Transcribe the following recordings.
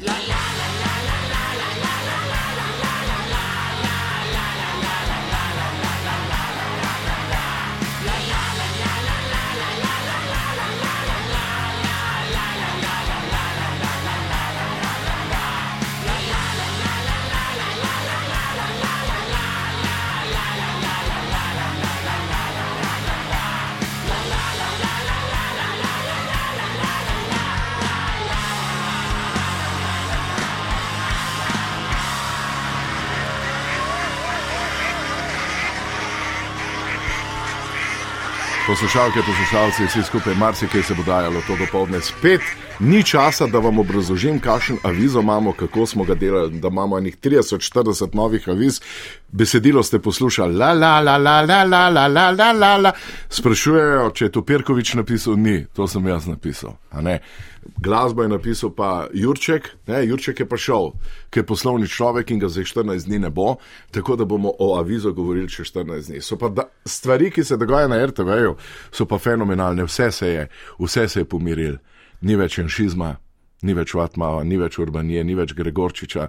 la la. Poslušalke, poslušalci, vsi skupaj, marsikaj se bo dajalo to dopoledne. Spet ni časa, da vam obrazložim, kakšen avizo imamo, kako smo ga delali, da imamo enih 30-40 novih aviz. Besedilo ste poslušali, la la la la la la la la la la la. Sprašujejo, če je to Pirkovič napisal, ni, to sem jaz napisal. Glasbo je napisal pa Jurček, ne, Jurček je pa šel, ki je poslovni človek in ga za 14 dni ne bo, tako da bomo o avizo govorili še 14 dni. So pa da, stvari, ki se dogajajo na RTV-ju, so pa fenomenalne, vse se je, vse se je pomiril, ni več enšizma. Ni več Vatmava, ni več Urbanije, ni več Gregorčiča.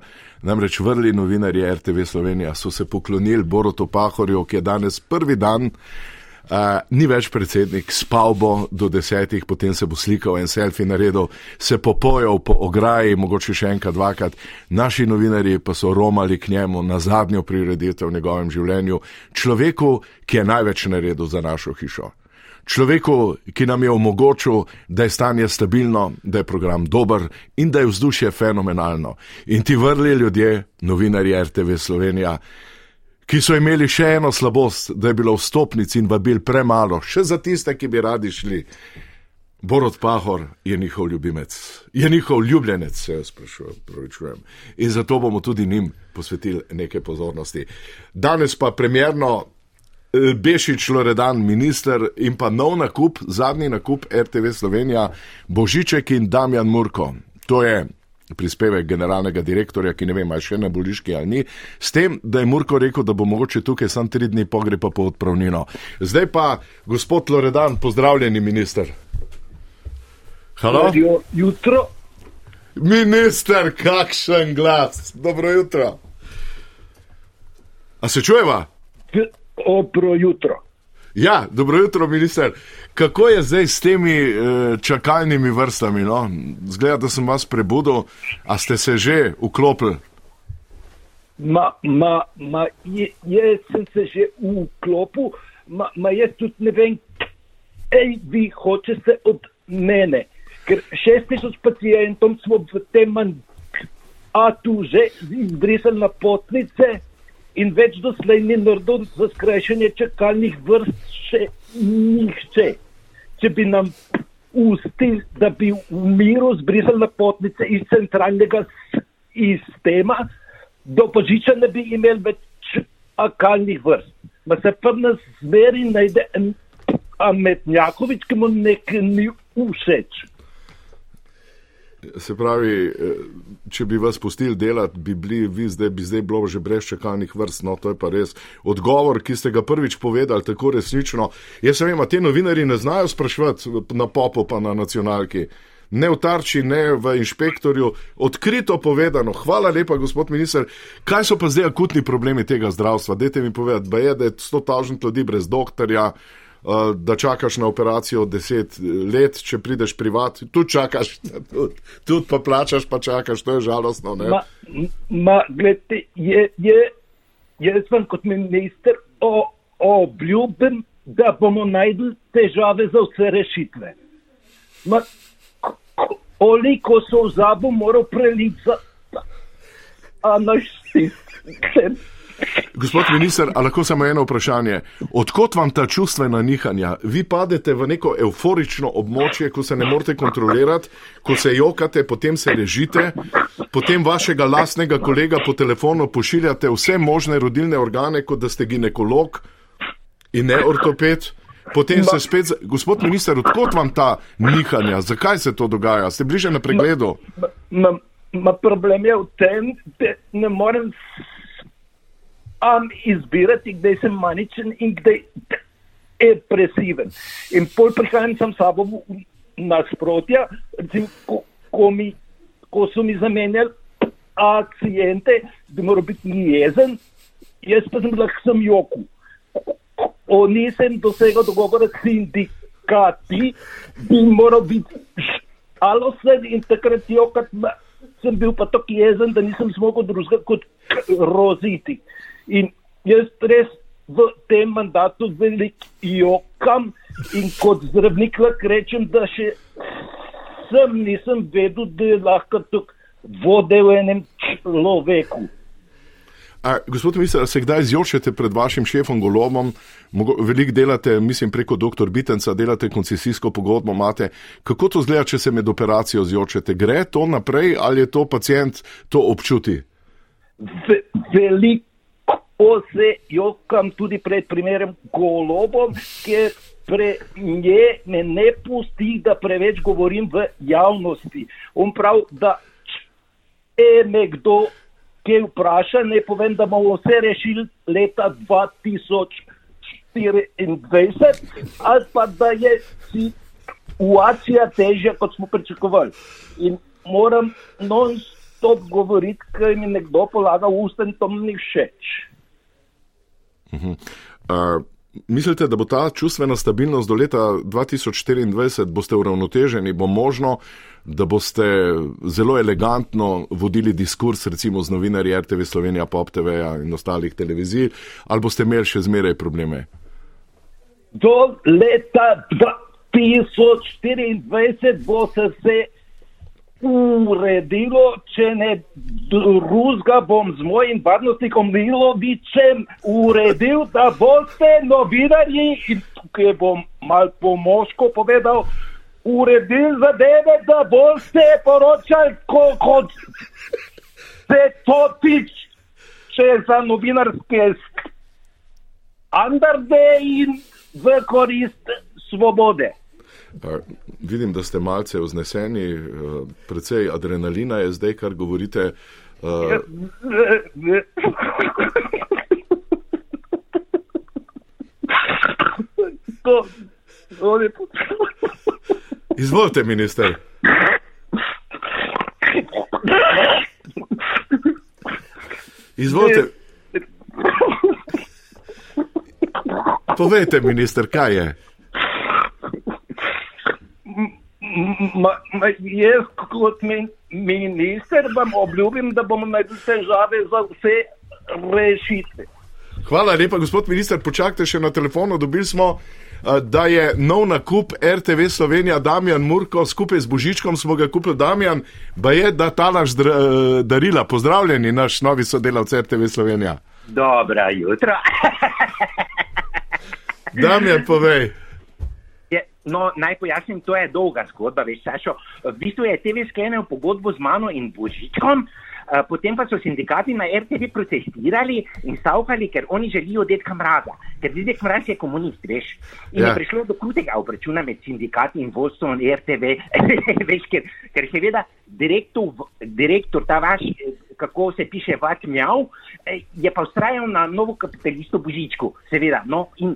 Namreč vrli novinarji RTV Slovenija so se poklonili Borotu Pahorju, ki je danes prvi dan Uh, ni več predsednik, spal bo do desetih, potem se bo slikal en selfie naredil, se popojal po ograji, mogoče še enkrat, dvakrat. Naši novinari pa so romali k njemu na zadnjo prireditev v njegovem življenju, človeku, ki je največ naredil za našo hišo. Človeku, ki nam je omogočil, da je stanje stabilno, da je program dober in da je vzdušje fenomenalno. In ti vrli ljudje, novinari RTV Slovenija, ki so imeli še eno slabost, da je bilo vstopnic in vabil premalo, še za tiste, ki bi radi šli. Borod Pahor je njihov ljubimec, je njihov ljubljenec, se jaz sprašujem. In zato bomo tudi njim posvetili nekaj pozornosti. Danes pa premjerno eh, Bešič Loredan, minister in pa nov nakup, zadnji nakup RTV Slovenija, Božiček in Damjan Murko. To je prispevek generalnega direktorja, ki ne vem, ali še na boliški ali ni, s tem, da je Murko rekel, da bo mogoče tukaj sam tri dni pogrepa po odpravnino. Zdaj pa, gospod Loredan, pozdravljeni minister. Halo? Jutro. Minister, kakšen glas. Dobro jutro. A se čujeva? Dobro jutro. Ja, dobro jutro, minister. Kako je zdaj s temi eh, čakalnimi vrstami? No? Zgleda, da sem vas prebudil, a ste se že vklopili? Ma, ma, ma, jaz sem se že vklopil, ma, ma jaz tudi ne vem, kaj vi hočete od mene. Ker šest tisoč pacijentom smo v tem mandatu že izbrisali na potnice in več doslej ni naredil za skrajšanje čakalnih vrst še nihče. Če bi nam ustil, da bi v miru zbrisali na potnice iz centralnega sistema, do požiča ne bi imeli več čakalnih vrst. Ma se pa nas zmeri najde en ametnjakovič, ki mu nekaj ni všeč. Se pravi, eh, če bi vas pustili delati, bi, bili, vi zdaj, bi zdaj bilo že brez čakalnih vrst. No, to je pa res odgovor, ki ste ga prvič povedali, tako resnično. Jaz vem, te novinari ne znajo sprašvati na popu, pa na nacionalki. Ne v tarči, ne v inšpektorju, odkrito povedano. Hvala lepa, gospod minister. Kaj so pa zdaj akutni problemi tega zdravstva? Dajte mi povedati, da je 100 tažnih ljudi brez doktorja. Eh, da čakaš na operacijo deset let, če prideš privat, tu čakaš, tudi, pa plačaš, pa čakaš, to je žalostno. Ma, ma, gledajte, je, je, jaz vam kot minister obljubim, da bomo najdli težave za vse rešitve. Ma, koliko so v zabu moral preliti, a naš sistem. Gospod minister, a lahko samo eno vprašanje. Odkot vam ta čustvena nihanja? Vi padete v neko euforično območje, ko se ne morete kontrolirati, ko se jokate, potem se režite, potem vašega lastnega kolega po telefonu pošiljate vse možne rodilne organe, kot da ste ginekolog in ne ortoped. Potem se spet, gospod minister, odkot vam ta nihanja? Zakaj se to dogaja? Ste bliže na pregledu? Ma, ma, ma problem je v tem, da ne morem um, izbirati, kdaj sem maničen in kdaj depresiven. In pol prihajam sam sabo nasprotja, recimo, ko, ko mi ko so mi zamenjali akcijente, da mora biti jezen, jaz pa sem lahko sem joku. O nisem dosegel dogovora s sindikati, bi moral biti alosen in takrat jokat, sem bil pa tako jezen, da nisem zmogel drugega kot roziti. In jaz res v tem mandatu veliko jokam in kot zdravnik lahko rečem, da še sem nisem vedel, da je lahko tukaj vode v enem človeku. A, gospod minister, se kdaj zjočete pred vašim šefom Golomom, veliko delate, mislim, preko dr. Bitenca, delate koncesijsko pogodbo, imate. Kako to zgleda, če se med operacijo zjočete? Gre to naprej ali je to pacijent to občuti? Ve, veliko se jokam tudi pred primerom Golobom, ker pre nje me ne pusti, da preveč govorim v javnosti. On pravi, da če me kdo kaj vpraša, ne povem, da bomo vse rešili leta 2024, ali pa da je situacija težja, kot smo pričakovali. In moram non-stop govoriti, ker mi nekdo polaga usta in to mi všeč. Uh -huh. uh, mislite, da bo ta čustvena stabilnost do leta 2024, boste uravnoteženi, bo možno, da boste zelo elegantno vodili diskurs, recimo z novinarji RTV Slovenija, Pop TV in ostalih televizij, ali boste imeli še zmeraj probleme? Do leta 2024 bo se vse uredilo, če ne drugega bom z mojim varnostnikom Milovičem uredil, da boste novinarji in tukaj bom mal pomožko povedal, uredil zadeve, da boste poročali kot se to tiče, če za novinarske standarde in v korist svobode. Vidim, da ste malce vzneseni, uh, precej adrenalina je zdaj, kar govorite. Uh, Izvolite, minister. Izvolite. Povejte, minister, kaj je? Ma, ma, jaz, kot minister, vam obljubim, da bomo naredili težave za vse rešitve. Hvala lepa, gospod minister. Počakajte še na telefonu. Dobili smo, da je nov nakup RTV Slovenija, Damjan Murko, skupaj z Božičkom smo ga kupili. Damjan, pa je, da ta naš darila. Pozdravljeni, naš novi sodelavec RTV Slovenija. Dobro jutro. Damjan, povej. No, naj pojasnim, to je dolga zgodba, veš, Sašo. V bistvu je TV sklenil pogodbo z mano in Božičkom, potem pa so sindikati na RTV protestirali in stavkali, ker oni želijo detka mraza, ker dedek mraz je komunist, veš. In ja. je prišlo do krutega obračuna med sindikati in vodstvom RTV, veš, ker, ker seveda direktor, direktor ta vaš, kako se piše, vač mjav, je pa ustrajal na novo kapitalistu Božičku, seveda. No, in,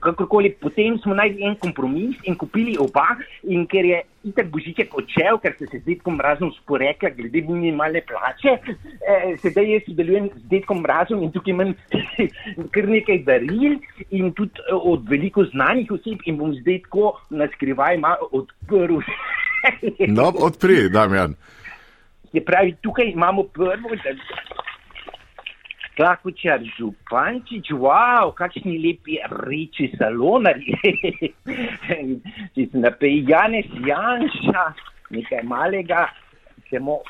kakorkoli, potem smo najdli en kompromis in kupili oba, in ker je itak božiček odšel, ker se z detkom mrazom sporekli glede minimalne plače, eh, sedaj jaz sodelujem z detkom mrazom in tukaj imam kar nekaj daril in tudi eh, od veliko znanih oseb in bom zdaj tako na skrivaj malo odprl. no, odpri, Damjan. Se pravi, tukaj imamo prvo. Da... Klakučar Župančič, wow, kakšni lepi reči salonari. Janez Janša, nekaj malega, samo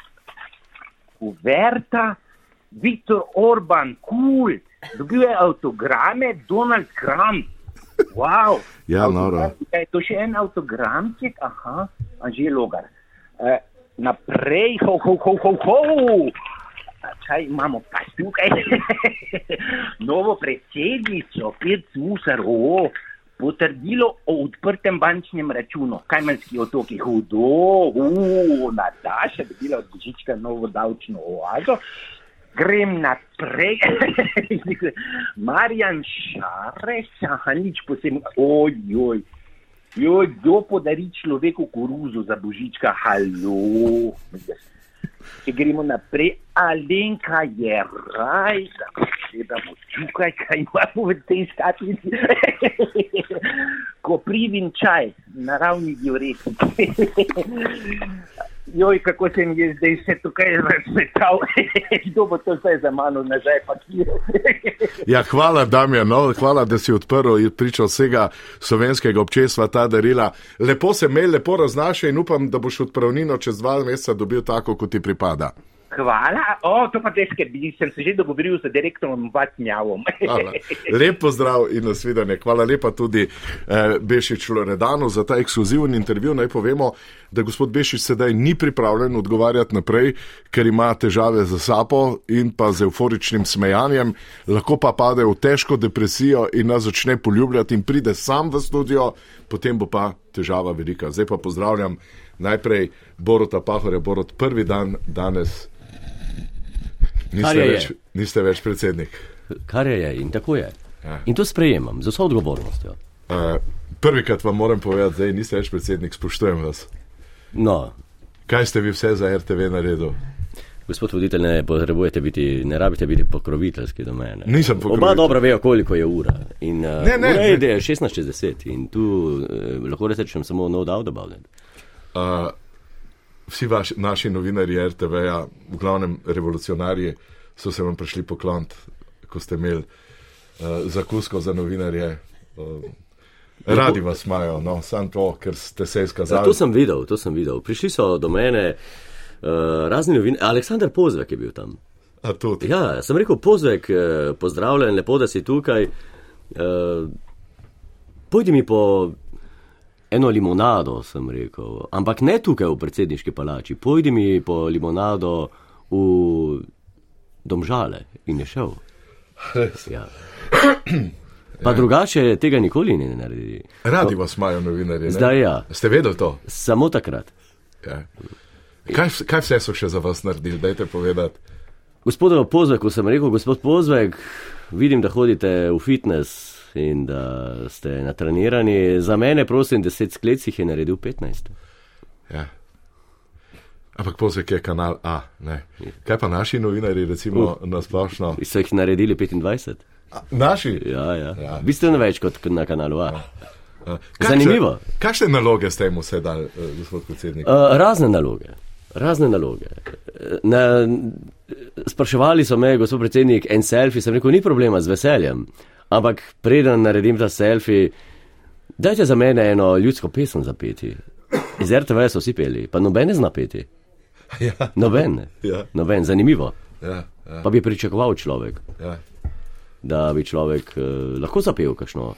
kuverta, Viktor Orban, kul, cool. dobil je avtograme, Donald Trump. Wow. Ja, noro. Je to še en avtogramček, aha, Anžel Logar. Uh, naprej, ho, ho, ho, ho, ho kaj imamo pa tukaj? Novo predsednico, pet musar, o, potrdilo o odprtem bančnem računu, kajmanski otoki, hudo, u, Nataša, bi bila od Božička novo davčno oazo. Grem naprej, Marjan Šareš, aha, nič posebno, ojoj. Jo, kdo podari človeku koruzo za božička, halo. Gremo naprej. Alenka je raj, da pogledamo tukaj, kaj imamo v tej škatlici. Koprivin čaj, naravni diuretik. Joj, kako se mi je zdaj vse tukaj razsvetal, kdo bo to zdaj za mano nazaj pakiral. Ja, hvala, Damjan, no, hvala, da si odprl in pričal vsega slovenskega občestva ta darila. Lepo se me, lepo raznaša in upam, da boš odpravnino čez dva meseca dobil tako, kot ti pripada. Hvala, o, to pa te skrbi, sem se že dogovoril z direktorom Vatnjavom. Hvala. Lep pozdrav in nasvidenje. Hvala lepa tudi eh, Bešič Loredanu za ta ekskluziven intervju. Naj povemo, da gospod Bešič sedaj ni pripravljen odgovarjati naprej, ker ima težave z sapo in pa z euforičnim smejanjem, lahko pa pade v težko depresijo in nas začne poljubljati in pride sam v studio, potem bo pa težava velika. Zdaj pa pozdravljam najprej Borota Pahorja, Borot prvi dan danes. Niste več, niste več predsednik. Kar je, je in tako je. Ja. In to sprejemam z vso odgovornostjo. Uh, prvikrat vam moram povedati, da niste več predsednik, spoštujem vas. No, Kaj ste vi vse za RTV naredil? gospod voditelj, ne potrebujete biti, ne rabite biti pokroviteljski do mene. Nisem Oba pokrovitelj. dobro vejo, koliko je ura. In, uh, Ne, ne, ura ne. je 16.60 in tu uh, lahko rečem samo no doubt about it. Uh, vsi vaši, naši novinarji RTV-ja, v glavnem revolucionarji, so se vam prišli poklont, ko ste imeli uh, zakusko za novinarje. Uh, radi vas imajo, no, samo to, ker ste se Ja, izkazali. to sem videl, to sem videl. Prišli so do mene uh, razni novinarji. Aleksandar Pozvek je bil tam. A tudi. Ja, sem rekel, Pozvek, eh, pozdravljen, lepo, da si tukaj. Uh, pojdi mi po eno limonado, sem rekel, ampak ne tukaj v predsedniški palači, pojdi mi po limonado v domžale in je šel. Ja. Pa drugače tega nikoli ne naredi. Radi vas imajo novinarji. ne? Zdaj ja. Ste vedeli to? Samo takrat. Ja. Kaj, kaj vse so še za vas naredili? Dajte povedati. Gospodu Pozveku sem rekel, gospod Pozvek, vidim, da hodite v fitness in da ste natrenirani. Za mene, prosim, 10 sklec jih je naredil 15. Ja. Ampak pozek je kanal A. Ne. Kaj pa naši novinari, recimo na splošno? So jih naredili 25? A, Naši? Ja, ja. Ja. ja. Bistveno več kot na kanalu A. A, Zanimivo. Kakšne naloge ste jim vse dali, eh, gospod predsednik? Uh, razne naloge. Razne naloge. Na, spraševali so me, gospod predsednik, en selfie, sem rekel, ni problema z veseljem, ampak preden naredim ta selfie, dajte za mene eno ljudsko pesem zapeti. Iz RTV so vsi peli, pa noben ne zna peti. Ja, Noben. Ja. Noben, zanimivo. ja, ja, Pa bi pričakoval človek, ja. da bi človek uh, lahko zapel kakšno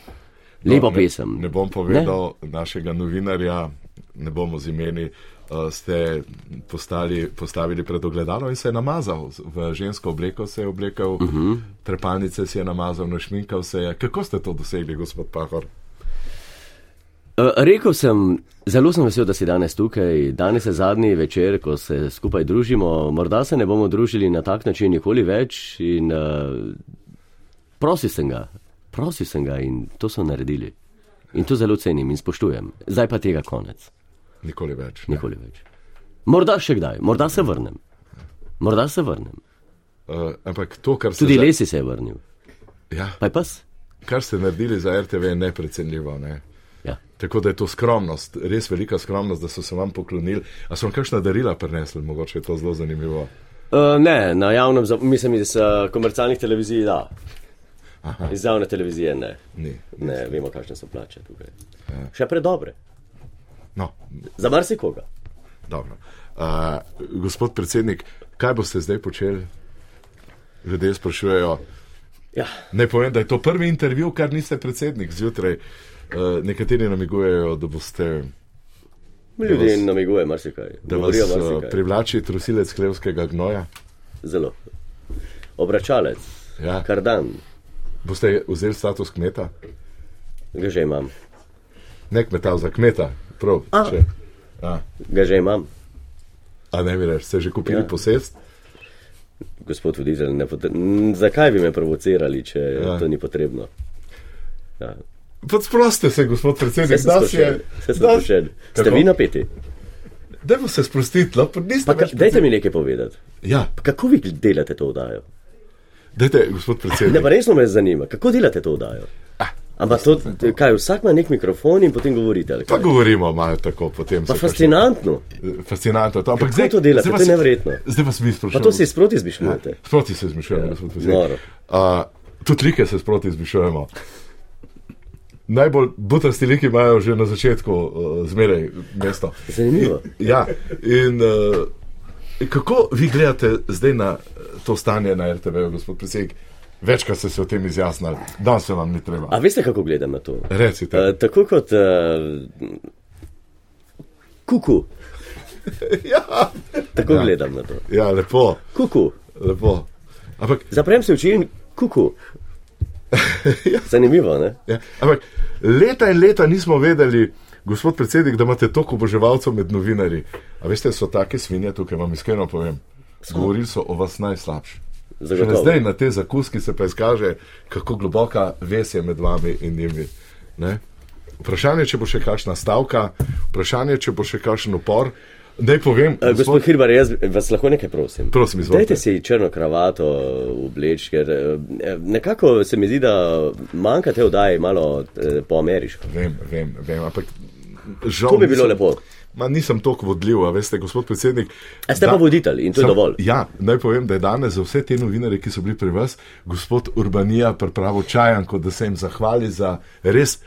lepo No, pesem. Ne, ne bom povedal ne? našega novinarja, ne bomo z imeni. Uh, ste postali, postavili pred ogledalo in se je namazal. V žensko obleko se je oblekel, uh Mhm. -huh. trepalnice si je namazal, našminkal se je. Kako ste to dosegli, gospod Pahor? Uh, rekel sem, zelo sem vesel, da si danes tukaj. Danes je zadnji večer, ko se skupaj družimo. Morda se ne bomo družili na tak način nikoli več. In, uh, prosil sem ga, prosil sem ga in to so naredili. In to zelo cenim in spoštujem. Zdaj pa tega konec. Nikoli več. ne. Nikoli več. Morda še kdaj, morda se vrnem. Morda se vrnem. Uh, ampak to, kar ste, Tudi za- Lesi se je vrnil. ja, Pa je pas. kar ste naredili za RTV, je neprecenljivo. Ne? Ja. Tako da je to skromnost, res velika skromnost, da so se vam poklonili. A so vam kakšna darila prinesli, mogoče je to zelo zanimivo. Uh, ne, na javnem, mislim, iz uh, komercialnih televizij da. Aha. Iz javne televizije ne. Ni. Ne, vemo, kakšne so plače tukaj. Še predobre. No, Za marsikoga. dobro. Uh, gospod predsednik, kaj boste zdaj počeli? Ljudje sprašujejo. Ja. Naj povem, da je to prvi intervju, kar niste predsednik zjutraj. Uh, nekateri namigujejo, da boste. Ljudje vas- namigujejo marsikaj. Da vas marsikaj. privlači trosilec hlevskega gnoja. Zelo. Obračalec, Ja. kardan, Boste vzeli status kmeta? ga že imam. Ne kmeta, za kmeta. Prav, A. če. A, Ga že imam. a ne veš, ste že kupili Ja. posest? Gospod voditelj, ne potre... zakaj bi me provocirali, če ja. To ni potrebno? Ja. Pač sproste se, gospod predsednik, da sproščen. je. Sem da-. Ste Kako? vi napeti? Dajmo se sprostiti, no, pa niste Pa, dajte mi nekaj povedati. Ja, Kako vi delate to vdajo? dajte, gospod Ne, predsednik. pa resno me zanima, kako delate to vdajo? Ampak to, kaj, vsak ima nek mikrofon in potem govorite. ali Pa govorimo malo tako potem. Pa se fascinantno. kakšno- Fascinantno. To, ampak Kako zdaj to delate? zdaj To je vas- neverjetno. Zdaj vas mi Pa sprašujemo. to si sproti izmišljujete. Sproti se izmišljujemo, Ja, gospod predsednik. Uh, tudi like se sproti izmišljujemo. Najbolj butrasti liki imajo že na začetku uh, zmeraj mesto. Zanimivo. Ja, in uh, kako vi gledate zdaj na eh, to stanje na RTV, gospod predsednik? Večkrat ste se o tem izjasnili, danes se vam ni treba. A veste, kako gledam na to? Recite. Uh, tako kot uh, kuku. Ja, Tako ja. gledam na to. ja lepo, Kuku. lepo. Ampak, Zaprem se oči in kuku. Zanimivo, ne? ja, ampak leta in leta nismo vedeli, gospod predsednik, da imate toliko oboževalcev med novinarji. A veste, so take svinje, tukaj vam iskreno povem. Govorili so o vas najslabše. Zagotovo. zdaj na te zakuski se pa izkaže, kako globoka vez je med vami in njimi. Ne? Vprašanje, če bo še kakšna stavka, vprašanje, če bo še kakšen upor. Naj povem, Uh, gospod Hirbar, jaz vas lahko nekaj prosim. Prosim, izvolite. Dajte si črno kravato obleč, ker eh, nekako se mi zdi, da manjka te vdaje malo eh, po ameriško. Vem, vem, vem, ampak žal. To bi bilo lepo. Ma, nisem tako vodljiv, veste, gospod predsednik. A ste pa voditelj in to je Sam- dovolj. Ja, naj povem, da je danes za vse te novinare, ki so bili pri vas, gospod Urbanija pripravil čajanko, da se jim zahvali za res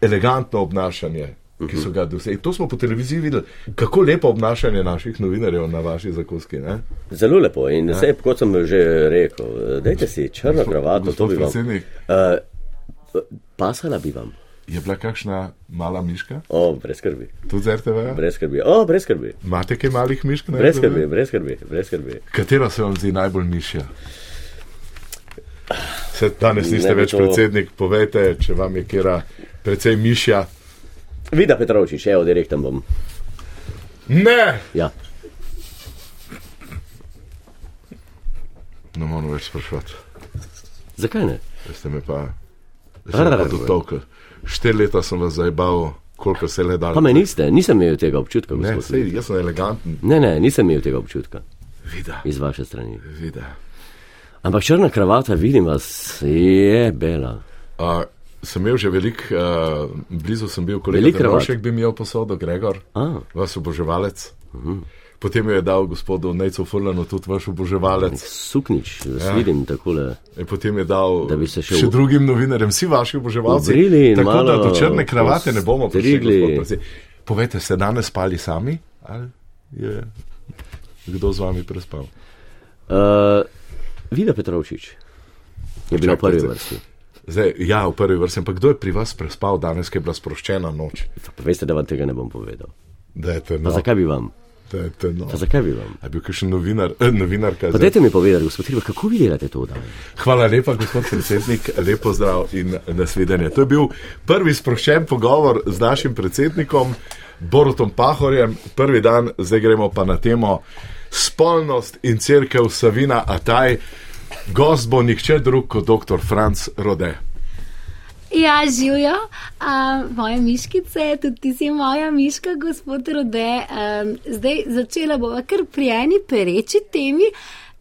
elegantno obnašanje. Ki so ga dosegli. To smo po televiziji videli, kako lepo obnašanje naših novinarjev na vaši zakuski. Ne? Zelo lepo in ja. vse, kot sem že rekel, dajte si črno kravato, to bi vam. Uh, pasala bi vam. Je bila kakšna mala miška, O, brez skrbi. tudi z RTV? Brez skrbi. O, brez skrbi. Imate kaj malih mišk? na Brez skrbi, brez skrbi, brez skrbi. Katera se vam zdi najbolj mišja? Se danes niste Ne več to- predsednik, povejte, če vam je kera precej mišja. Vida Petrovčič, evo, direktan bom. Ne! Ja. Ne moramo več sprašovati. Zakaj ne? Ste me pa zelo dotolkli. Štiri leta sem vas zajbal, koliko se le da. Pa me niste, nisem imel tega občutka, Ne, sej, jaz sem eleganten. Ne, ne, nisem imel tega občutka Vida, iz vaše strani. vida. Ampak črna kravata, vidim vas, je bela. Uh, sem imel že veliko, uh, blizu sem bil, kolega Velik kravat. Drnovšek bi mi imel posodo, Gregor, A, vaš oboževalec. Potem jo je dal gospodu Nejcu Furlanu tudi vaš oboževalec. suknič, Ja. vidim takole. In potem je dal še še v- drugim novinarjem, vsi vaši oboževalci. Obrili Tako da do črne kravate ne bomo prišli. Povejte, ste danes spali sami? Ali je kdo z vami prespal? Uh, Vida Petrovčič je bila v prvi vrsti. Zdaj, ja, v prvi vrsti, ampak kdo je pri vas prespal danes, ki je bila sproščena noč? Pa veste, da vam tega ne bom povedal. Da je to Pa no. zakaj bi vam? Da je to no. Pa zakaj bi vam? Je bil kakšen novinar, eh, novinarka? Pa dajte mi povedati, gospod Hirba, kako vi delate to dan? Hvala lepa, gospod predsednik, lepo zdrav in nasvidenje. To je bil prvi sproščen pogovor z našim predsednikom Borutom Pahorjem. Prvi dan, zdaj gremo pa na temo spolnost in crkev Savina Ataj. Gost bo nihče drug kot dr. Franz Rode. Ja, živijo, uh, moje miškice, tudi ti si moja miška, gospod Rode. Um, zdaj začela bova kar pri eni pereči temi.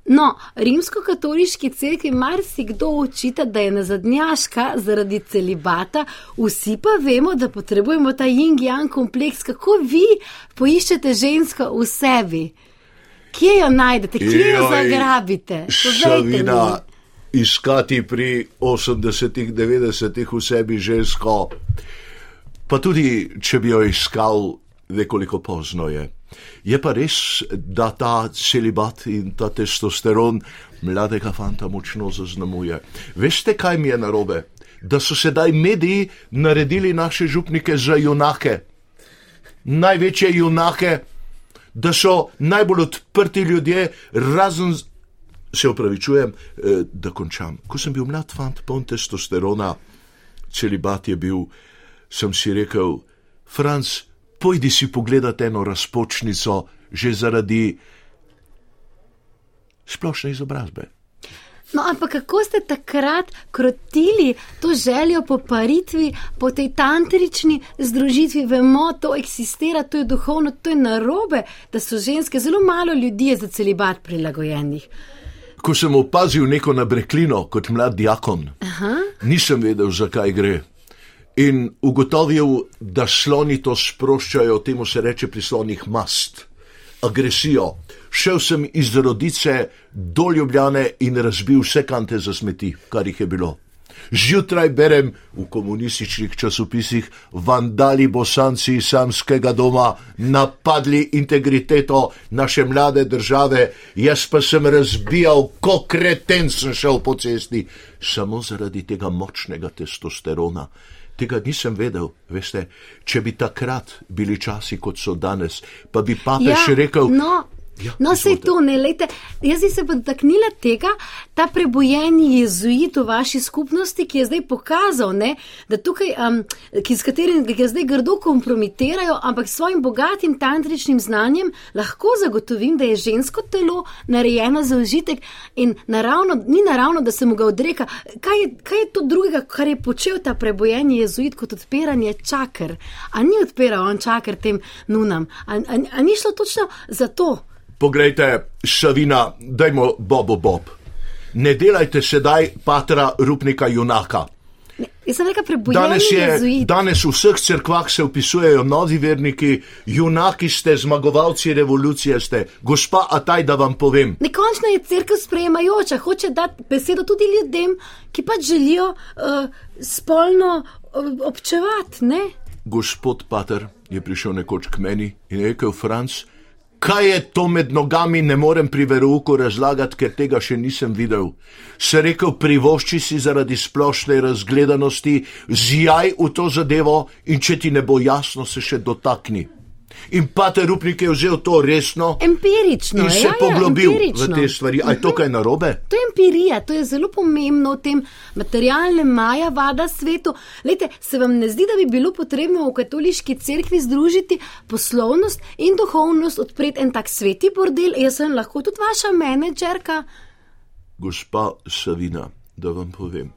No, rimsko-katoliški cerkvi marsikdo očita, da je nazadnjaška zaradi celibata, vsi pa vemo, da potrebujemo ta yin-yang kompleks. Kako vi poiščete žensko v sebi? Kje jo najdete, kje jo zagrabite? Mi. Iskati pri 80-ih, 90-ih v sebi žensko, pa tudi če bi jo iskal, nekoliko pozno je. Je pa res, da ta celibat in ta testosteron mladega fanta močno zaznamuje. Veste, kaj mi je narobe? Da so sedaj mediji naredili naše župnike za junake. Največje junake, da so najbolj odprti ljudje, razen se opravičujem, eh, da končam. Ko sem bil mlad fant, poln testosterona, celibat je bil, sem si rekel, Franc, pojdi si pogledat eno razpočnico, že zaradi splošne izobrazbe. No, ampak kako ste takrat krotili to željo po paritvi, po tej tantrični združitvi? Vemo, to eksistira, to je duhovno, to je narobe, da so ženske, zelo malo ljudi je za celibat prilagojenih. Ko sem opazil neko nabreklino kot mlad diakon, Aha. nisem vedel, zakaj gre. In ugotovil, da sloni to sproščajo, temu se reče pri slonih mast, agresijo. Šel sem iz rodice do Ljubljane in razbil vse kante za smeti, kar jih je bilo. Zjutraj berem v komunističnih časopisih, vandali bosanci iz samskega doma napadli integriteto naše mlade države, jaz pa sem razbijal, ko kreten sem šel po cesti, samo zaradi tega močnega testosterona. Tega nisem vedel, veste, če bi takrat bili časi kot so danes, pa bi papež ja, rekel: No, Ja, no se izvolite. to ne, lejte, jaz bi se pa dotaknila tega, ta prebojeni jezuit v vaši skupnosti, ki je zdaj pokazal, ne, da tukaj, um, ki, s katerim ga zdaj grdo kompromitirajo, ampak s svojim bogatim tantričnim znanjem lahko zagotovim, da je žensko telo narejeno za užitek in naravno, ni naravno, da se mu ga odreka. Kaj je, kaj je to drugega, kar je počel ta prebojeni jezuit kot odpiranje čakr? A ni odpiral on čakr tem nunam? A, a, a ni šlo točno za to? Poglejte, Šavina, dajmo Bobo Bob. Ne delajte sedaj patra rupnika junaka. Jaz sem rekel, prebojeni Danes, je, danes v vseh crkvah se upisujejo novi verniki, junaki ste, zmagovalci revolucije ste. Gospa Ataj, da vam povem, Nekončno je crkva sprejemajoča, hoče dati besedo tudi ljudem, ki pač želijo uh, spolno uh, občevati. Ne? gospod Pater je prišel nekoč k meni in rekel: Franc, kaj je to med nogami, ne morem pri verouku razlagati, ker tega še nisem videl. Se rekel, privošči si zaradi splošne razgledanosti, zjaj v to zadevo in če ti ne bo jasno, se še dotakni. In Pater Rupnik je vzel to resno Empirično in se ja, poglobil ja, v te stvari. A je to kaj narobe? To je empirija, to je zelo pomembno v tem materialnem maja vada svetu. Lejte, se vam ne zdi, da bi bilo potrebno v katoliški cerkvi združiti poslovnost in duhovnost, odpreti en tak sveti bordel? Jaz sem lahko tudi vaša menedžerka. Gospa Savina, da vam povem,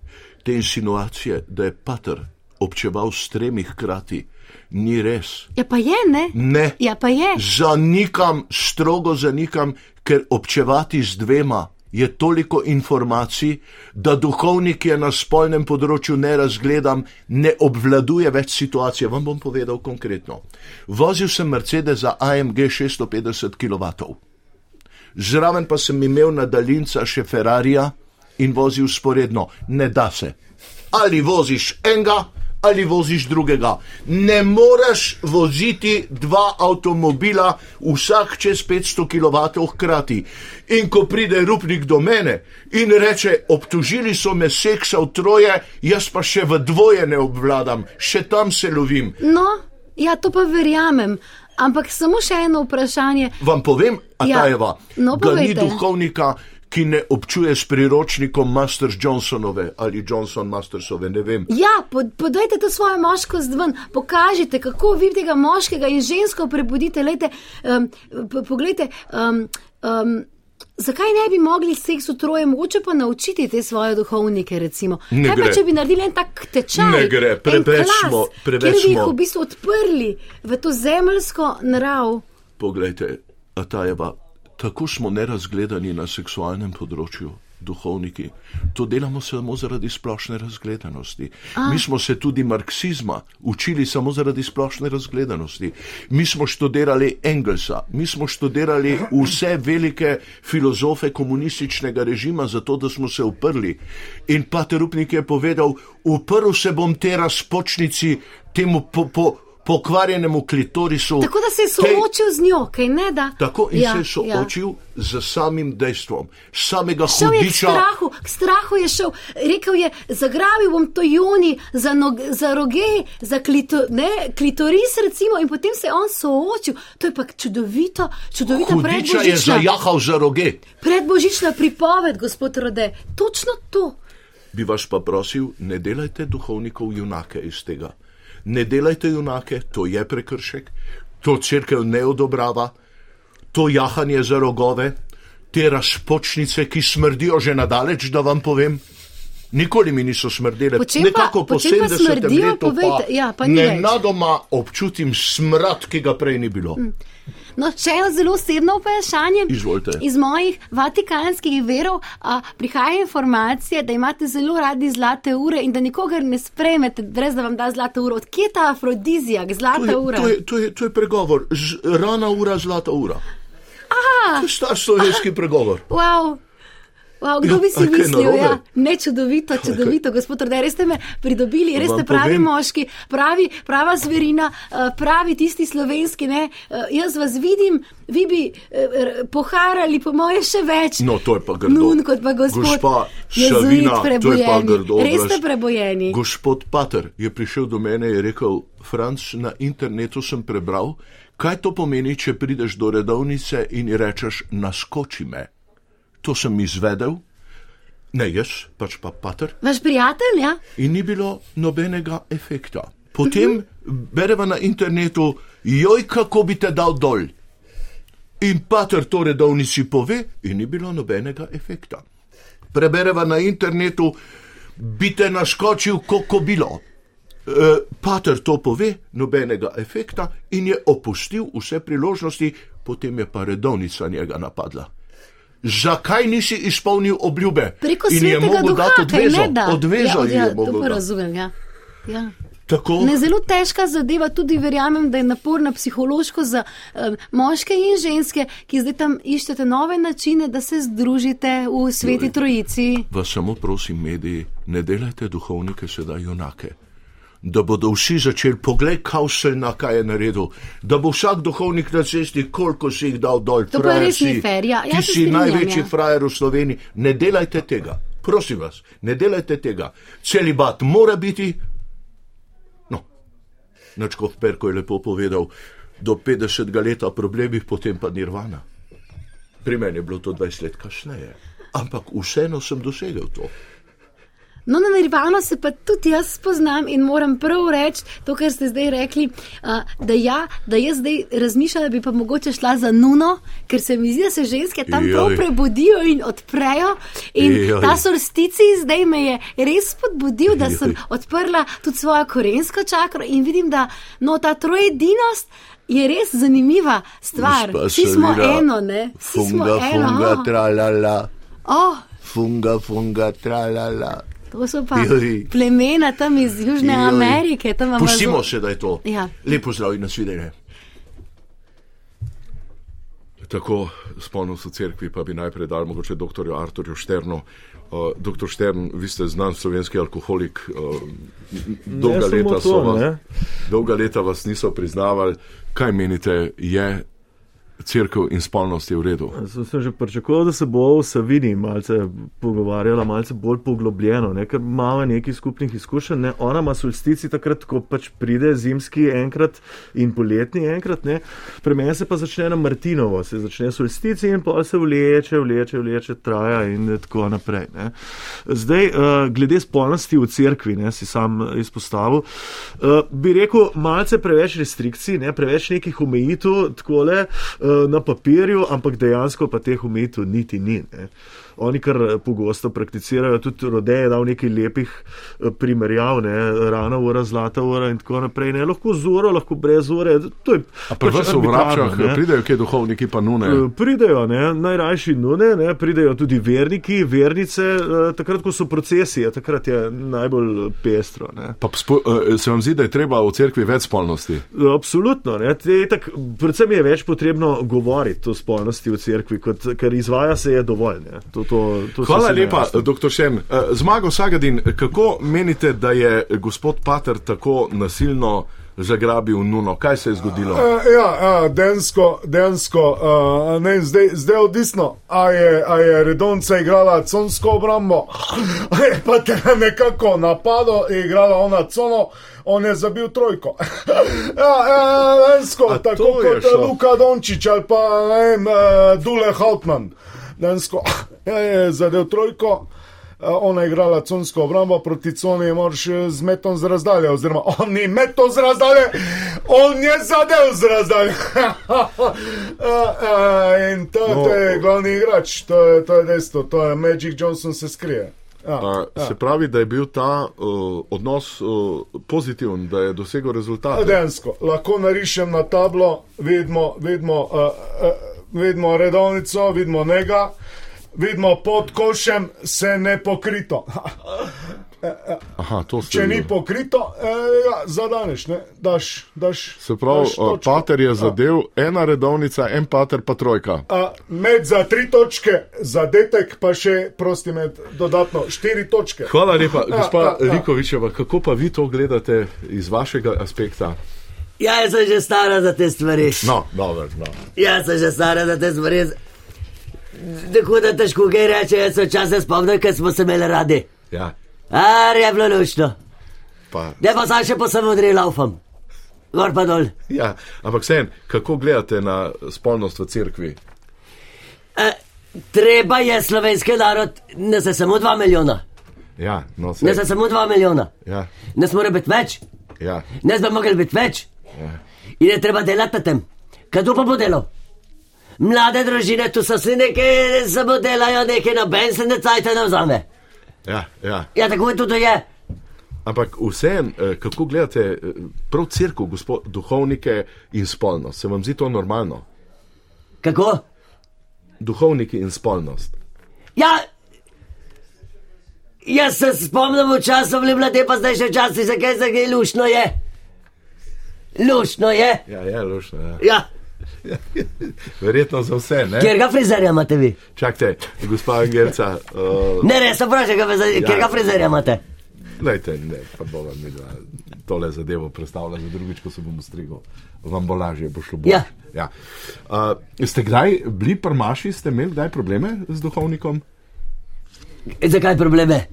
te insinuacije, da je Pater občeval s tremi hkrati, ni res. Ja, pa je, ne? Ne. Ja, pa je. Zanikam, strogo zanikam, ker občevati z dvema je toliko informacij, da duhovnik, je na spolnem področju ne razgledam, ne obvladuje več situacije. Vam bom povedal konkretno. Vozil sem Mercedes za AMG 650 kW. Zraven pa sem imel na daljinca še Ferrarija in vozil sporedno. Ne da se. Ali voziš enega, ali voziš drugega. Ne moreš voziti dva avtomobila, vsak čez 500 kW hkrati. In ko pride rupnik do mene in reče: Obtožili so me seksa v troje, jaz pa še v dvoje ne obvladam, še tam se lovim. No, ja, to pa verjamem. Ampak samo še eno vprašanje. Vam povem, Ja, Atajeva, no, da ni povejte. duhovnika, ki ne občuje s priročnikom Masters Johnsonove ali Johnson Mastersove, ne vem. Ja, pod, podajte to svojo moškost ven, pokažite, kako vi tega moškega in žensko prebudite. Lejte, um, poglejte, um, um, zakaj ne bi mogli seksu troje, mogoče pa naučiti te svoje duhovnike, recimo. Ne Kaj pa, gre. če bi naredili en tak tečaj? Ne gre, preveč smo- preveč Kjer bi jih smo. v bistvu odprli v to zemljsko narav. Poglejte, Atajeva, tako smo nerazgledani na seksualnem področju. Duhovniki. To delamo samo zaradi splošne razgledanosti. A. Mi smo se tudi marksizma učili samo zaradi splošne razgledanosti. Mi smo študirali Engelsa, mi smo študirali vse velike filozofe komunističnega režima, zato da smo se uprli. In Pater Rupnik je povedal: Uprl se bom te razpočnici, temu po, po, pokvarjenemu klitorisu. Tako da se je tej- soočil z njo, kaj ne da? Tako in Ja, se je soočil ja. z samim dejstvom, samega Šel je k hudiča. strahu, k strahu je šel, rekel je, zagrabil bom to juni za, nog, za roge, za klito, ne, klitoris recimo in potem se je on soočil. To je pa čudovito, čudovita Hudiča je zajahal za roge. predbožična pripoved, gospod Rode. Točno to. Bi vas pa prosil, ne delajte duhovnikov junake iz tega. Ne delajte junake, to je prekršek, to crkev ne odobrava, to jahanje za rogove, te razpočnice, ki smrdijo že nadaleč, da vam povem. Nikoli mi niso smrdele. Pa- Nekako po po čem pa 70 smrdijo? Povejte. pa Ja, pa ni več. Mm. nenadoma občutim smrad, ki ga prej ni bilo. No, še eno zelo osebno vprašanje. Izvolite. Iz mojih vatikanskih verov a, prihaja informacija, da imate zelo radi zlate ure in da nikogar ne sprejmete, brez da vam da zlata ura. Odkje je ta afrodizijak, To zlata je, ura? to, je, to, je, to je pregovor. Rana ura, zlata ura. To je star slovenski pregovor. Wow. Wow, kdo Ja, bi si a kaj mislil? Ja, ne čudovito, čudovito, gospod Rode, res ste me pridobili, res ste pravi povem- moški, pravi, prava zverina, eh, pravi tisti slovenski. Ne? Eh, Jaz vas vidim, vi bi eh, poharali po moje še več. No, to je pa grdo. Nun kot pa gospod jezuit Šavina, to je pa grdo. Res ste prebojeni. Gospod Pater je prišel do mene in rekel: Franc, na internetu sem prebral, kaj to pomeni, če prideš do redovnice in rečeš: naskoči me. To sem izvedel, ne jaz, pač pa Pater, Vaš prijatelj, ja? in ni bilo nobenega efekta. Potem bereva na internetu, joj, kako bi te dal dol. In pater to redovnici pove, in ni bilo nobenega efekta. Prebereva na internetu, bi te naskočil kot bilo. E, pater to pove, nobenega efekta, in je opustil vse priložnosti, potem je pa redovnica njega napadla. Zakaj nisi izpolnil obljube? Preko in je mogel dati odvezo. da. Odvezo ja, ji ja, je to mogel dati. razumem, ja. ja. Tako, Ne, zelo težka zadeva, tudi verjamem, da je naporna psihološko za um, moške in ženske, ki zdaj tam iščete nove načine, da se združite v sveti trojici. vas samo prosim, mediji, ne delajte duhovnike sedaj junake. Da bodo vsi začeli pogledati, kaj vse na kaj je naredil, da bo vsak duhovnik na cesti, koliko si jih dal dol. To pa frajer res ni si. fer, ja. Ja, Ti se si strinjam, največji ja. frajer v Sloveniji. Ne delajte tega, prosim vas, ne delajte tega. Celibat mora biti. No, Načkov Perko je lepo povedal, do 50 leta problemi, potem pa nirvana. Pri meni je bilo to 20 let kasneje, ampak vseeno sem dosegel to. No, na Nirvano se pa tudi jaz spoznam in moram prav reči to, kar ste zdaj rekli, a, da, ja, da jaz zdaj razmišljam, da bi pa mogoče šla za nuno, ker se mi zdi, da se ženske tam prav prebudijo in odprejo. In Joj. ta solstici zdaj me je res spodbudil, da sem odprla tudi svojo korensko čakro in vidim, da no, ta trojedinost. Je res zanimiva stvar. Vsi smo eno, ne? Vsi smo Funga, eno. funga, tralala, Oh, funga, funga, tralala. To so pa Joj. plemena tam iz Južne Joj. Amerike. Pustimo se, da je to. Ja. Lepo zdrav in nasvidenje. Tako spolno so cerkvi, pa bi najprej dal mogoče dr. Arturju Šternu. Uh, doktor Štern, vi ste znan slovenski alkoholik, uh, dolga samo leta, to, so vas, ne. dolga leta vas niso priznavali. Kaj menite, je crkva in spolnost je v redu? Sem, sem že pričakoval, da se bo v Savini malce pogovarjala, malce bolj poglobljeno, ne? ker imamo nekaj skupnih izkušenj. Ne? Ona ima solstici takrat, ko pač pride zimski enkrat in poletni enkrat. Ne? Pri meni se pa začne na Martinovo, se začne solstici in pol se vleče, vleče, vleče, traja in tako naprej. Ne? Zdaj, uh, glede spolnosti v cerkvi, ne, si sam izpostavil, uh, bi rekel, malce preveč restrikcij, ne, preveč nekih omejitev, takole uh, na papirju, ampak dejansko pa teh omejitev niti ni. Ne. Oni kar eh, pogosto prakticirajo, tudi rode je dal nekaj lepih eh, primerjav, ne, rana ura, zlata ura in tako naprej. Ne. Lahko z uro, lahko brez ure. To je A pri pač vas v vrabčah pridejo kje duhovniki, pa nune? Eh, Pridejo, ne, najrajši nune, ne, pridejo tudi verniki, vernice, takrat, ko so procesije, takrat je najbolj pestro. Ne. Pa spo, se vam zdi, da je treba v cerkvi več spolnosti? Absolutno, ne, te, tak, predvsem je več potrebno govoriti o spolnosti v cerkvi, kot, ker izvaja se je dovolj. Ne. To, to, to Hvala lepa, dr. Šen. Zmago Sagadin, kako menite, da je gospod Pater tako nasilno zagrabil Nuno? Kaj se je zgodilo? Uh, ja, ja, densko, densko uh, ne, zdaj, zdaj odvisno, a je, a je redonca igrala consko obrambo, a je pa te nekako napadlo, je igrala ona cono, on je zabil trojko. ja, ja, to tako kot šlo? Luka Dončić ali pa ne vem, uh, Dule Hautman. Densko, ja, je zadev trojko. ona je igrala consko obrambo, proti coni moraš eh, z metom z razdalje, oziroma on ni metom z razdalje, on je zadev z razdalje. Eh, In to, No. to je glavni igrač, to je, to je dejstvo, to je Magic Johnson se skrije. Ja, ja. se pravi, da je bil ta uh, odnos uh, pozitiven, da je dosegel rezultat. Dejansko, lahko narišem na tablo, vidimo, uh, uh, vidimo redovnico, vidimo njega, vidimo pod košem, se ne pokrito. Aha, to ste Če ni pokrito, eh, ja, zadaneš, ne, daš, daš. Se pravi, daš uh, točko. pater je zadev, ena redovnica, en pater pa trojka. A, med za tri točke, zadetek pa še prosti med dodatno štiri točke. Hvala lepa, gospa ja, ja. Likovičeva, kako pa vi to gledate iz vašega aspekta? Ja, jaz sem že stara za te stvari. No, dobro, no. Jaz sem že stara za te stvari. Tako da težko kaj reče, jaz se včasih spomnim, ker smo se imeli radi. Ja, Ar je bilo lušno. pa, Ne pa zdaj še po samodri laufam. Gor pa dol. ja. Ampak vsem, kako gledate na spolnost v cerkvi? E, treba je slovenski narod, ne se samo dva milijona. Ja, no, Ne se, se samo dva milijona. ja, Ne smore biti več. ja, Ne bi mogli biti več. In je treba delati na tem. Kdo pa bo delal? Mlade družine, tu so si nekaj, samo delajo nekaj na benzine, cajte ne vzame. ja, ja. Ja, tako je tudi je. Ampak vsem, eh, kako gledate eh, prav crkvo, gospod, duhovnike in spolnost? Se vam zdi to normalno? Kako? Duhovniki in spolnost. Ja, jaz se spomnim v času, bili mlade, pa zdaj še časi, zakaj se kaj lušno je. Lušno je. Ja, je lušno. Ja. Ja, Verjetno za vse, ne? kjer ga frizerja imate vi? Čakajte, gospa Angelca, uh, Ne, res, vprašaj, ga frizerja- Ja. kjer ga frizerja imate? Lejte, ne, pa bova mi dva tole zadevo predstavila za drugič, ko se bomo strigli. Vam bo lažje, bo šlo bolj. Ja. Ja. Uh, ste kdaj bili prmaši, ste imeli kdaj probleme z duhovnikom? Zakaj probleme?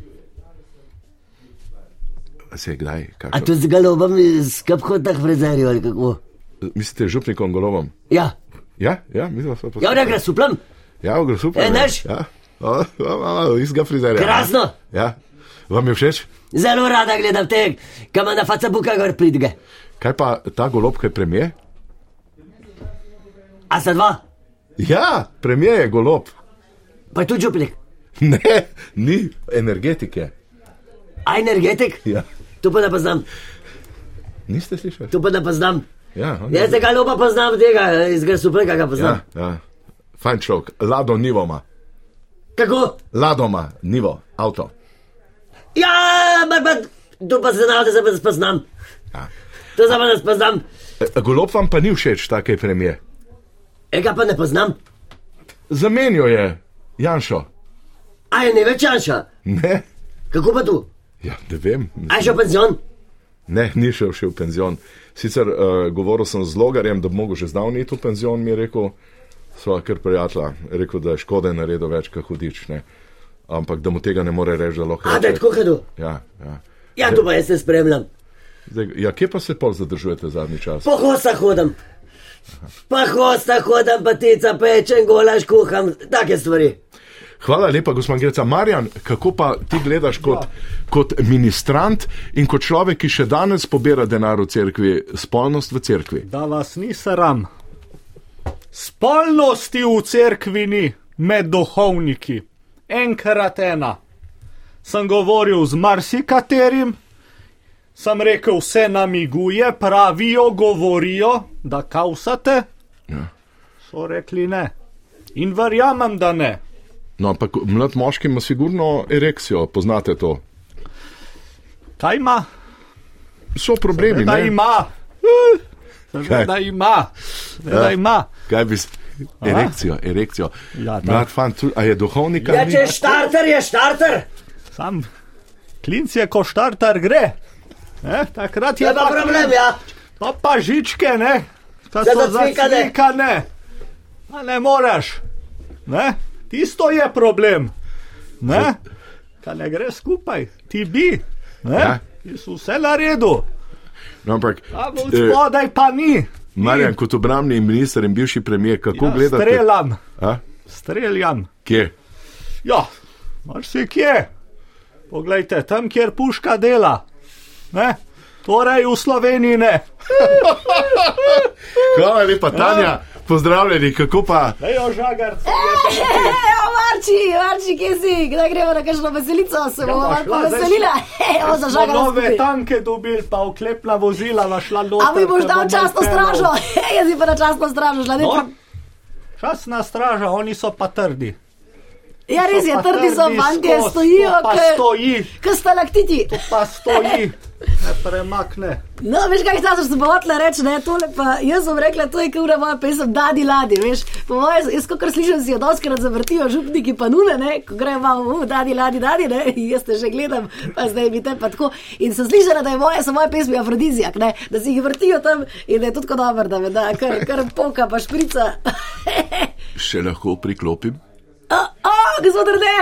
Se je kdaj? A Kakšno? tu z galobom skrb hodnih frizerjev ali kako? Mislite, župnikom golovom? Ja, Ja, ja, mislim, da so ja, ne gre suplem. Ja, gre super. E, ne? naš? Ja, o, o, o, istega frizerja. Krasno. Ja, vam je všeč? Zelo rada gledam te, kam na Facebooku gor pridige. Kaj pa ta golob, kaj premije? A sta dva? Ja, premije je golob. Pa je tu župnik. Ne, ni energetike. A energetik? Ja. Tu pa ne poznam, Niste slišali? tu pa ne poznam. Ja, on je- Jaz tega lopa poznam, tega iz Grasupleka ga poznam. ja, ja. Fajn človek, lado nivoma. Kako? Ladoma, nivo, avto. Ja, pa, pa, tu pa se da se pa spoznam. Ja. To se pa ne spoznam. E, Golob vam pa ni všeč, take premije. Ega pa ne poznam. Zamenjo je Janšo. A je ne več Janša. Ne, Kako pa tu? Ja, ne vem. A je šel v penzion? Ne, ni šel še v penzion. Sicer uh, govoril sem z logarjem, da bi mogel že zdavni iti v penzion, mi je rekel, sva kar prijatelja, je rekel, da je škode naredil več, kot hudič. Ne. Ampak da mu tega ne more reči, da lahko. A da je tako hodo? Ja, ja. Ja, tu pa jaz se spremljam. Zdaj, ja, kje pa se pol zadržujete zadnji čas? Po hosta hodim. Pa hosta hodim, pa tica pečem, golaš kuham, take stvari. Hvala lepa, gospod Greca. Marjan, kako pa ti gledaš kot, kot ministrant in kot človek, ki še danes pobira denar v cerkvi, spolnost v cerkvi? Da vas ni sram. Spolnosti v cerkvi ni med duhovniki, enkrat ena. Sem govoril z marsikaterim, sem rekel, vse namiguje, pravijo, govorijo, da kausate. Ja. So rekli ne. In verjamem, da ne. No, ampak mlad moški ima sigurno erekcijo, poznate to. Kaj ima? So problemi, Da ne? ima. Kaj? Da ima. Da Ja. ima. Kaj bi. Erekcijo, erekcijo. Ja. Mlad fant, tu- a je duhovnik Ja, če je štarter, je štarter. Sam klinc je, ko štartar gre. Ne, takrat je Je pa problem, ja. Pa, pa žičke, ne, ta so zacvikane. A ne moreš. Ne? Tisto je problem. Ne? Ka ne gre skupaj, ti bi. Ne? Ja. Ti so vse na redu, No, ampak, a v eh, spodaj pa ni. Marjan, kot obramni minister in bivši premijer, kako Ja, gledate? streljam, A? streljam. Kje? Ja, mar si kje. Poglejte, tam, kjer puška dela. Ne? Torej v Sloveniji ne. Hvala lepa, Tanja. Pozdravljeni, kako pa? Lejo žagarci. Evo, Marči, Marči, kje si? Kdaj gremo na kakšno veselico? Se bomo Ja, malo šla, zdaj poveselila. Evo, Smo zažagala nove tanke dobili, pa oklepna vozila, našla noter. A mi boš dal časno odpeljal. stražo? Jaz si pa na časno stražo šla. ne No, časna straža, oni so pa trdi. Ja, res je, trdi so fantje, stojijo, to pa ke- stoji. ke stalaktiti. Pa stoji, ne premakne. No, veš, kaj zdaj sem hotela reči, ne, tole pa jaz sem rekla, to je kura moja pesem, Dadi Ladi, veš, po mojem, jaz kot slišim, si jo doskrat zavrtijo župniki pa nune, ne, ko grejo malo, uh, Dadi Ladi, Dadi, ne, in jaz te že gledam, pa zdaj mi te pa tako. In sem slišala, da je moje, so moje pesmi afrodizijak, ne, da si jih vrtijo tam in da je tudi tako dobro, da me da, kar, kar poka pa šprica. Še lahko priklopim? O, o, gospod Rde!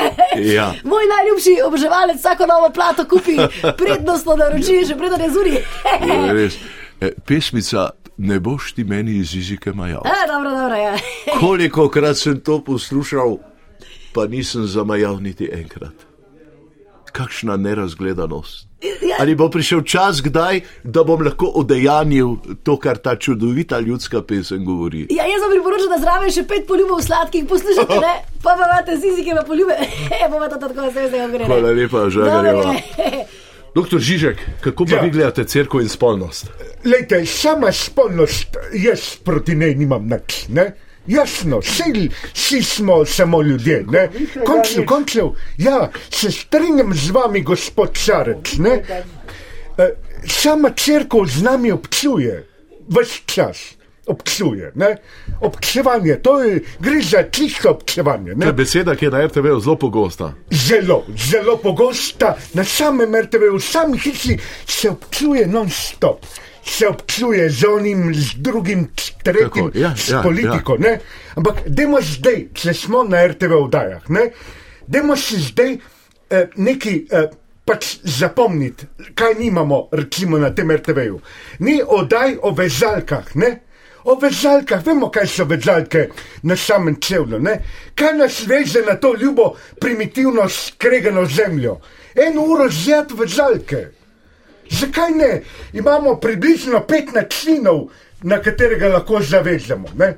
Ja. Moj najljubši oboževalec vsako novo plato kupi, prednostno naroči, že preden je zuri. Res. E, Pesmica, ne boš ti meni iz jezika majal. E, dobro, dobro, ja. Koliko krat sem to poslušal, pa nisem zamajal niti enkrat. Kakšna nerazgledanost. Ali bo prišel čas, kdaj, da bom lahko odejanil to, kar ta čudovita ljudska pesem govori? Ja, jaz vam priporočam, da zraven še pet poljubov sladkih poslušate, ne? pa pa imate zizike pa poljube. E, bomo to tako zdaj zdaj gre. Hvala lepa. Dobro je. Doktor Žižek, kako pa Ja. vi gledate crkvo in spolnost? Lejte, sama spolnost, jaz proti njej nimam nič. Ne? Jasno, vsi, vsi smo samo ljudje. ne. Končil, končil, ja, se strinjam z vami, gospod Šarec. ne. Eh, Sama crkva z nami občuje, vse čas občuje. ne. Občevanje, to je, gre za čisto občevanje. To je ne. beseda, ki je na RTV zelo pogosta. Zelo, zelo pogosta na samem RTV, v sami hiši se občuje non-stop. Se občuje z onim, z drugim, s tretjim, Tako, ja, s ja, politiko. Ja. Ampak, dajmo zdaj, če smo na RTV vdajah, ne, dajmo si zdaj eh, nekaj eh, pač zapomniti, kaj nimamo, recimo na tem RTV-ju. Ni oddaj o vezalkah, ne. O vezalkah, vemo, kaj so vezalke na samem čevlju. Ne? Kaj nas veže na to ljubo, primitivno skregano zemljo? Eno uro zjed vezalke. Zakaj ne? Imamo približno pet načinov, na katerega lahko zavežemo. Ne,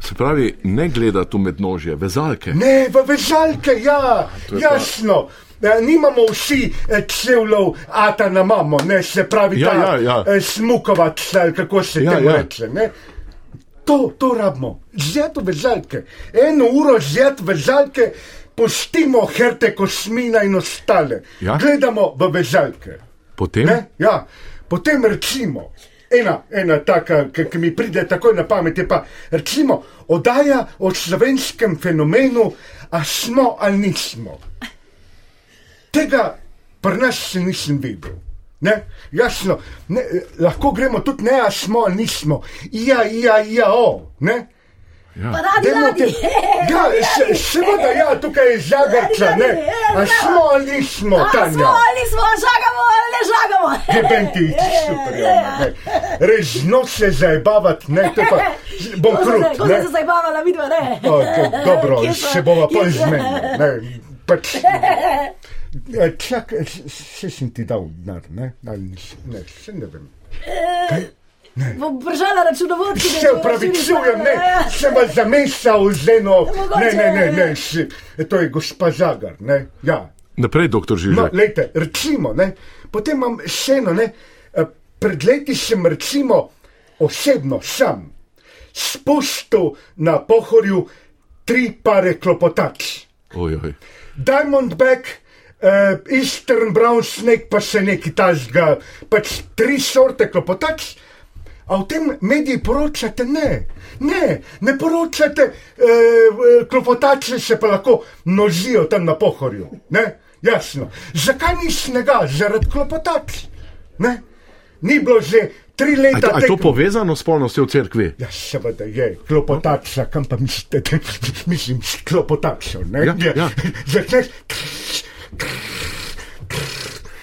Se pravi, ne gledati v mednožje, vezalke. ne v vezalke, ja, jasno. Ja, nimamo vsi eh, čevljev, ata na mamo, ne se pravi, Ja, ta, ja, ja. eh, smukovac, kako se Ja, ja. reče. Ne? To, to rabimo, zjeto vezalke. Eno uro zjet vezalke, pustimo herte kosmina in ostale. Ja. Gledamo v vezalke. Potem, Ne? Ja, potem recimo, ena, ena taka, ki ki mi pride takoj na pamet, je pa recimo oddaja o slovenskem fenomenu, a smo ali nismo. Tega pri nas še nisem videl. Ne? Jasno, ne, lahko gremo tudi ne, a smo ali nismo. Ja, ja, ja, o. Ne? Pa radi, Dajmo radi. te- Ja, se- seveda, ja, tukaj je žagarca, ne. A smo ali nismo, A Tanja? smo ali smo, žagamo ali ne žagamo. Gebenti, super, ja, ne. Res no se zabavati, ne, to pa bom krut, sem se- Ko ne. sem se zabavala, vidva, ne. O, to, dobro, so- se bova zmenili, ne, pač. Eh, Čak, še sem ti dal denar, ne, ali ne, še ne vem. Bom držala računovodki. Se upravičujem, ne, se vas zamešal z eno, ne, ne, ne, ne, ne. še, to je gospa Žagar, ne, ja. Naprej, doktor No, Žižek. lejte, recimo, ne, potem imam še eno, ne, eh, pred leti sem recimo osebno sam spustil na pohorju tri pare klopotač. Oj, oj. Diamondback, uh, Eastern Brown Snake, pa še neki tasga, pač tri sorte klopotač. A v tem mediji poročate? Ne, ne, ne poročate, uh, klopotače se pa lahko množijo tam na pohorju. Ne? Jasno. Zakaj ni snega? Zaradi klopotač. Ne? Ni bilo že tri leta. to- a je to povezano s spolnostjo v cerkvi? Ja, seveda je, klopotača, kam pa mislite, da mislim, klopotačo? Ja, ja. Začneš,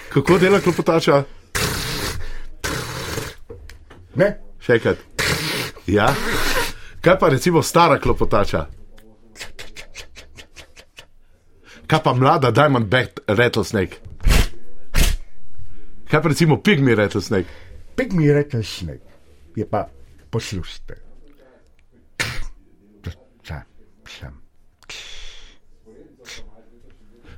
Kako dela klopotača? Ne? Še enkrat. Ja. Kaj pa recimo stara klopotača? Kaj pa mlada Diamondback Rattlesnake? Kaj pa recimo pigmi rattlesnake? Pigmi rattlesnake je pa poslušajte.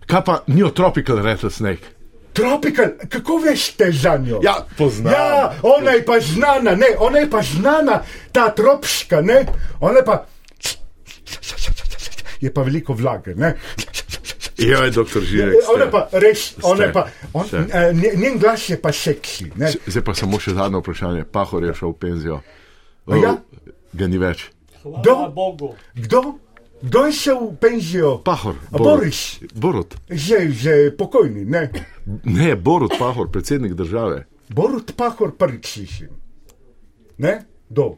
Kaj pa neotropical rattlesnake? Tropical, kako veste za njo? Ja, poznam. Ja, ona je pa znana, ne, ona je pa znana, ta tropska, ne, ona je pa. Je pa veliko vlage, ne. Ja, doktor Žirek. Ona je pa res, ona je pa, on, eh, njen- glas je pa seksi, ne. Zdaj pa samo še zadnje vprašanje. Pahor je šel v penzijo. Ja? Ga ni več. Kdo? Kdo? Kdo je šel v penzijo? Pahor. A Boris. Borut. Že, že pokojni, ne. Ne, Borut Pahor, predsednik države. Borut Pahor prvič slišim. Ne? Do.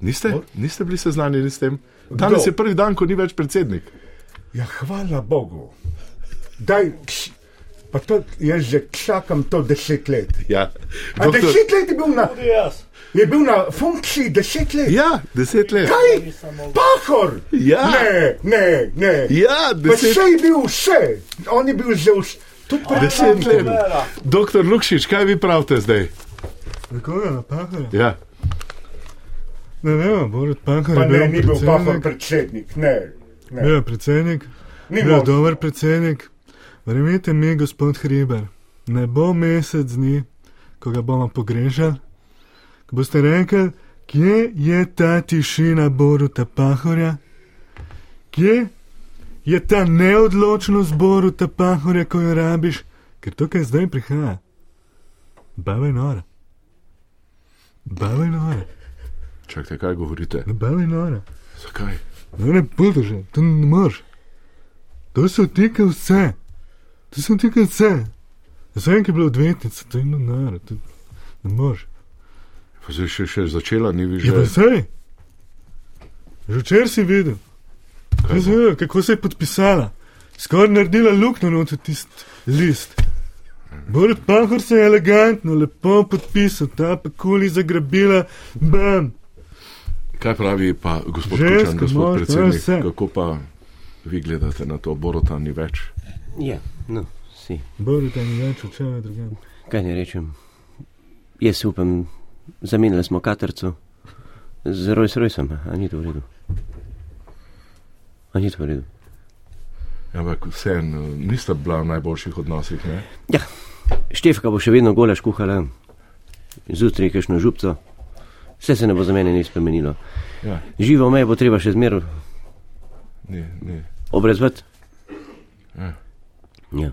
Niste, niste bili seznanjeni s tem? Danes Kdo? je prvi dan, ko ni več predsednik. Ja, hvala Bogu. Daj, kš- pa to jaz že čakam to deset let. Ja. A Doktor- deset let je bil na, Jaz. Je bil na funkciji, deset let. Ja, deset let. Kaj? Pahor! Ja. Ne, ne, ne. Ja, Pa deset vse je bil vse. On je bil že vse. Tudi Deset let. Doktor Lukšič, kaj vi pravite zdaj? Kako je napahal? Ja. Ne vem, Borut Pahar Pa je ne, bil ni bil Pahor predsednik. Ne. ne. Bil je predsednik, Ni bil je možno. dober predsednik. Verjemite mi, gospod Hriber, ne bo mesec dni, ko ga bomo pogrešali, ko boste rekli, kje je ta tišina Boruta Pahorja, kje je ta neodločnost Boruta Pahorja, ko jo rabiš, ker to, kar zdaj prihaja, bava je nora. Bava je nora, Čakajte, kaj govorite? bava je nora. Zakaj? No, ne podrži, to ne moreš. To se vtika vse. To se vtika vse. Ki je bila odvetnica, to je naro, to ne moreš. Pa zdaj še, še začela, ni vi Ja, pa že. zdaj. Že včeraj si videl. Kaj si videl, kako se je podpisala. Skoraj naredila luknjo noter tisti list. Borut Pahor se je elegantno, lepo podpisal, ta pa kuli zagrabila, bam. Kaj pravi pa gospod Ženska, Kučan, gospod moški, predsednik? vse. Kako pa vi gledate na to, Borota ni več? Ja, no, si. Borut je ni več, včeraj drugam. Kaj ne rečem? Jaz upam, zamenjali smo katerco z Rojs Rojsom, a ni to v redu. A ni to v redu. Ja, Ampak vseeno, niste bila v najboljših odnosih, ne? Ja, Štefka bo še vedno gola škuhala, zjutraj kakšno župco, vse se ne bo za mene nič spremenilo. Ja, Živo me bo treba še zmer ni, ni. obrezvati. Ja. Ja.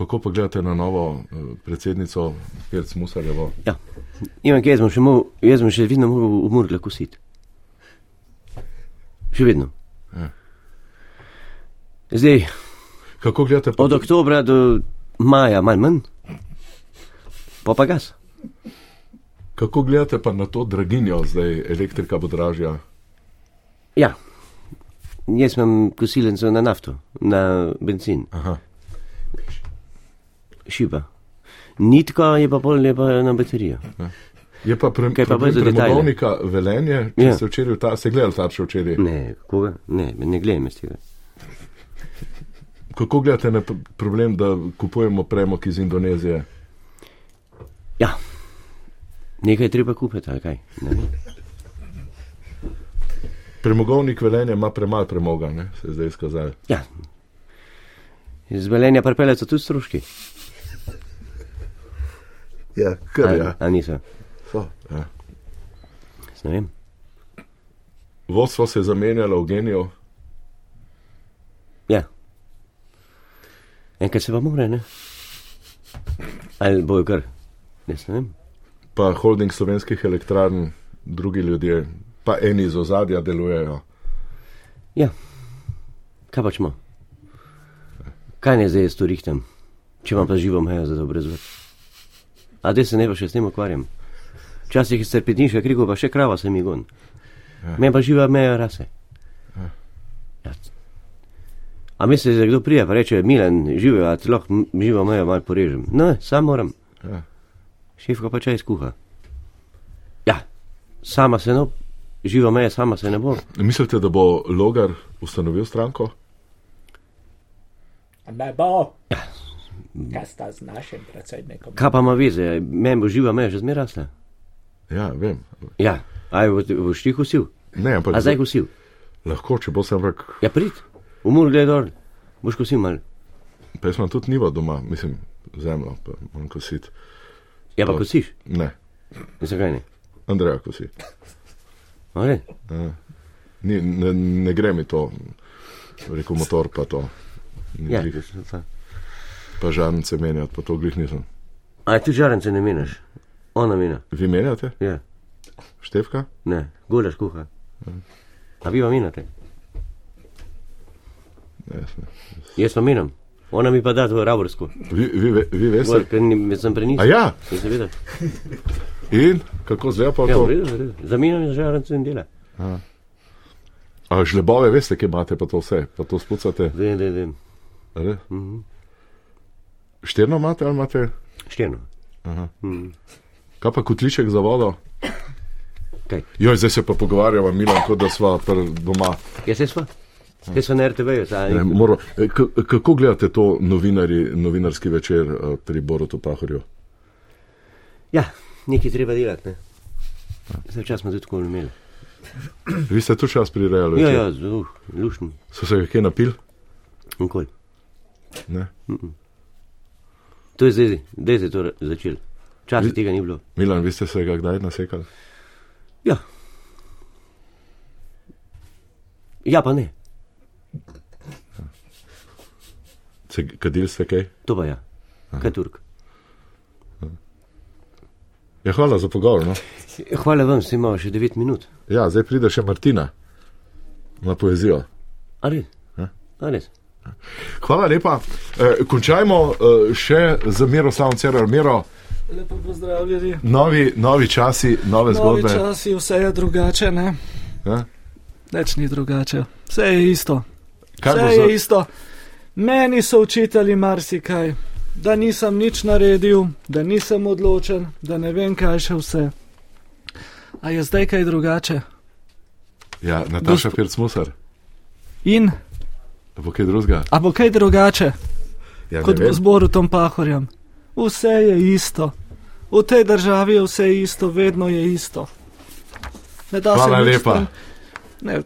Kako pa gledate na novo eh, predsednico Pirc Musarjevo? Ja. Ivan, jaz bom še, mol, jaz bom še vedno mogel v Murgla kositi. Še vedno. Ja. Zdaj, Kako gledate od oktobra do maja, manj manj, pa pa gas. Kako gledate pa na to draginjo, zdaj elektrika bo dražja? Ja, jaz imam kosilnico na nafto, na benzin, Aha. Šiba. Nitka je pa pol lepa na baterijo. Je pa pre, Kaj pa problem premogovnika velenje, če Ja. ste včeraj, ta, ste gledali tarče včeraj? Ne, koga? Ne, ne gledam iz tega. Kako gledate na problem, da kupujemo premog iz Indonezije? Ja, nekaj je treba kupiti, ali kaj? Ne. Premogovnik velenja ima premalo premoga, ne? se je zdaj izkazalo. Ja, iz velenja pripeljejo tudi stroški. Ja, kar A, je. a niso, So, ja. Jaz ne vem. Vodstvo se je zamenjalo v geniju. Ja. Enkrat se pa more, ne? Ali bojo kar? Jaz ne vem. pa holding slovenskih elektrarn, drugi ljudje, pa eni iz ozadja delujejo. Ja, kaj pačimo? Kaj ne zdaj storih tam, če imam pa živo mejo za to brezvod? A da se ne pa še s tem ukvarjam. Včasih je strpetniška krigo, pa še krava se mi gon. Ja. Me pa živa meja rase. Ja. A mislite, da kdo prija, pa reče, Milan, žive, a ti lahko živo mejo malo porežem. Ne, sam moram. Ja. Šefka pa čaj skuha. Ja, sama se ne, živo meja sama se ne bo. Mislite, da bo Logar ustanovil stranko? Ne bo. Kaj sta z našim predsednikom? Kaj pa ima veze, meni bo živa meja že zmeraj rasla. Ja, vem. Ja, aj boš ti husil. Ne, ampak A zdaj husil. lahko, če bo sem ampak, Ja, prid, umor gledaj dol, boš husil mal. pa jaz imam tudi nivo doma, mislim, zemljo, pa manj kositi. Ja, pa To- kosiš, Ne, zakaj ne? Andreja kosi. Ale? Ni, ne, ne gre mi to, rekel motor, pa to. Ni Ja, glih, pa žarnice menjati, pa to glih nisem. a ti žarence ne menjaš, ona menja. Vi menjate? Ja, Števka? ne, gulaš kuha. A vi pa menjate? Jaz ne. Jaz pa menjam, ona mi pa da to raborsko. Vi, vi, vi veste? Gor, ker ni- sem prenisel. A ja, Seveda. in kako zdaj pa Ja, to? v redu, v redu. Zamenjam žarence in dela. A žlebove veste, kje imate pa to vse, pa to spucate? Vem, vem, vem. a? Mhm. Štirno imate ali imate? Štirno. Kaj pa kotliček za vodo? Kaj? Joj, zdaj se pa pogovarjava, Milan, kot da sva doma. Ja, se sva. Se sva na RTV-ju. Ne, moro, e, kako gledate to novinari, novinarski večer eh, pri Borutu Pahorju? Ja, nekaj treba delati, ne. Zdaj čas smo tudi tako imeli. Vi ste tu čas prirejali? Ja, ja, zelo, lušten. So se kje napil? Nikoli. Ne. To je zdaj, zdaj se je to začelo. Časi tega ni bilo. Milan, vi ste se ga kdaj nasekali? Ja. Ja, pa ne. Se, kadil ste kaj? To pa ja. Kaj Turk. Ja, hvala za pogovor. No? Hvala vam, se imamo še 9 minut. Ja, zdaj pride še Martina na poezijo. A res? Hvala lepa. E, končajmo e, še z Miroslavom Cerar. Miro, Lepo pozdravljeni. novi, novi časi, nove Novi zgodbe. časi, vse je drugače, ne? Ja? Nič ni drugače. Vse je isto. Kaj Vse bo je za- isto. Meni so učitali marsikaj, da nisem nič naredil, da nisem odločen, da ne vem kaj še vse. A je zdaj kaj drugače? Ja, Nataša Gosp- Pircmusar, In, bo kaj drugega? a bo kaj drugače Ja, kot ne vem. v zboru Tom Pahorjem? Vse je isto. V tej državi je vse isto, vedno je isto. Ne da Hvala se lepa. Ne,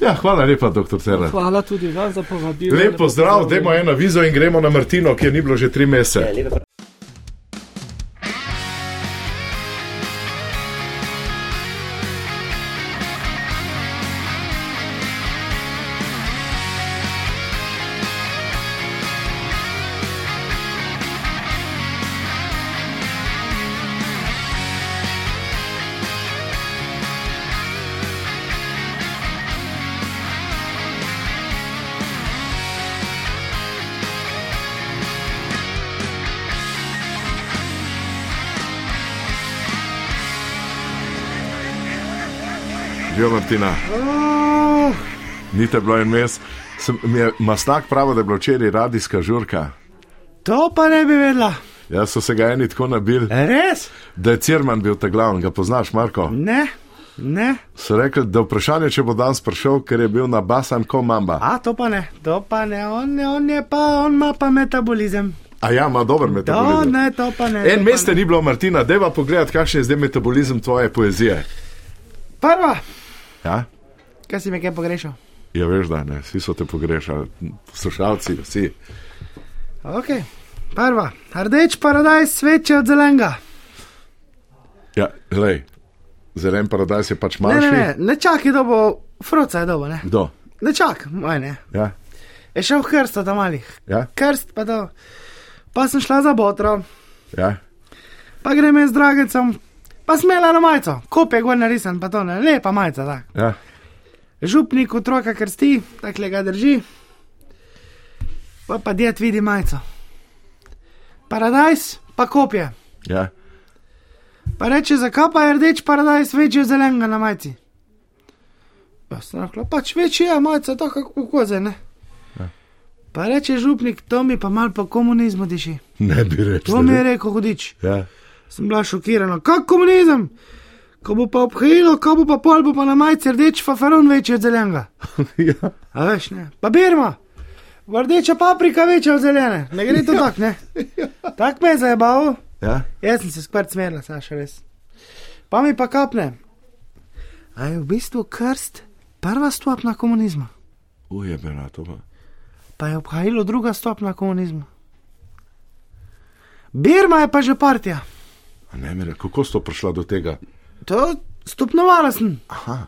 Ja, hvala lepa, doktor Cerar. hvala tudi vam za povabilo. Lep pozdrav, dajmo eno vizo in gremo na Martino, kjer ni bilo že tri mesece. Martina. Ni te bilo en mes. Sem, je masnak pravi, da je bilo včeraj radijska žurka. To pa ne bi vedela. Jaz so se ga eni tako nabili, Res? da je Cirman bil ta glavni, ga poznaš, Marko. Ne, ne. So rekli, da vprašanje, če bo danes prišel, ker je bil na Basan Komamba. A to pa ne, to pa ne, on, je- on je pa, on ima pa metabolizem. A ja, ima dober To metabolizem. ne, to pa ne. En ne. ni bilo, Martina, deva pogledati, kakšen je zdaj metabolizem tvoje poezije. Prva, Ja? kaj si me kaj pogrešal? Ja, veš, da ne, vsi so te pogrešali, poslušalci, vsi. Ok, prva, rdeč paradajz sveče od zelenega. Ja, glej, zelen paradajz je pač Ne, manjši. ne, ne, ne čakaj, da bo froca je dobo, ne. Kdo? Ne čakaj, moj ne. Ja, Je šel krst od malih. ja, Krst pa to. Pa sem šla za botro, ja. pa grem jaz z dragecem, pa smela na majico, kop je gor narisan, pa to ne, lepa majica, tak. ja. Župnik otroka krsti, tako ga drži, pa pa djet vidi majico. Paradajz, pa kopje. ja. Pa reče, zakaj pa je rdeč paradajz večji od zelenega na majici? Pa sem rekla, pač večji je majica, tako kot koze, ne. Pa reče župnik, to mi pa mal po komunizmu diši. Ne bi rekel. To mi je rekel hudič. Ja. Sem bila šokirana, kak komunizem? Ko bo pa obhajilo, ko bo pa pol, bo pa na majici rdeč fafaron večji od zelenega. ja. A veš, ne. Pa Birma, Rdeča paprika večja od zelene, ne gre to tako, ne. Tak me je zabaval. Ja? Jaz sem se skvrt smerila, Saša, res. Pa mi pa kapne. A je v bistvu krst prva stopna komunizma, Ujebena, to pa. pa je obhajalo druga stopna komunizma. Birma je pa že partija. Ne, mire, kako si to prišla do tega? To stopnovala sem. Aha,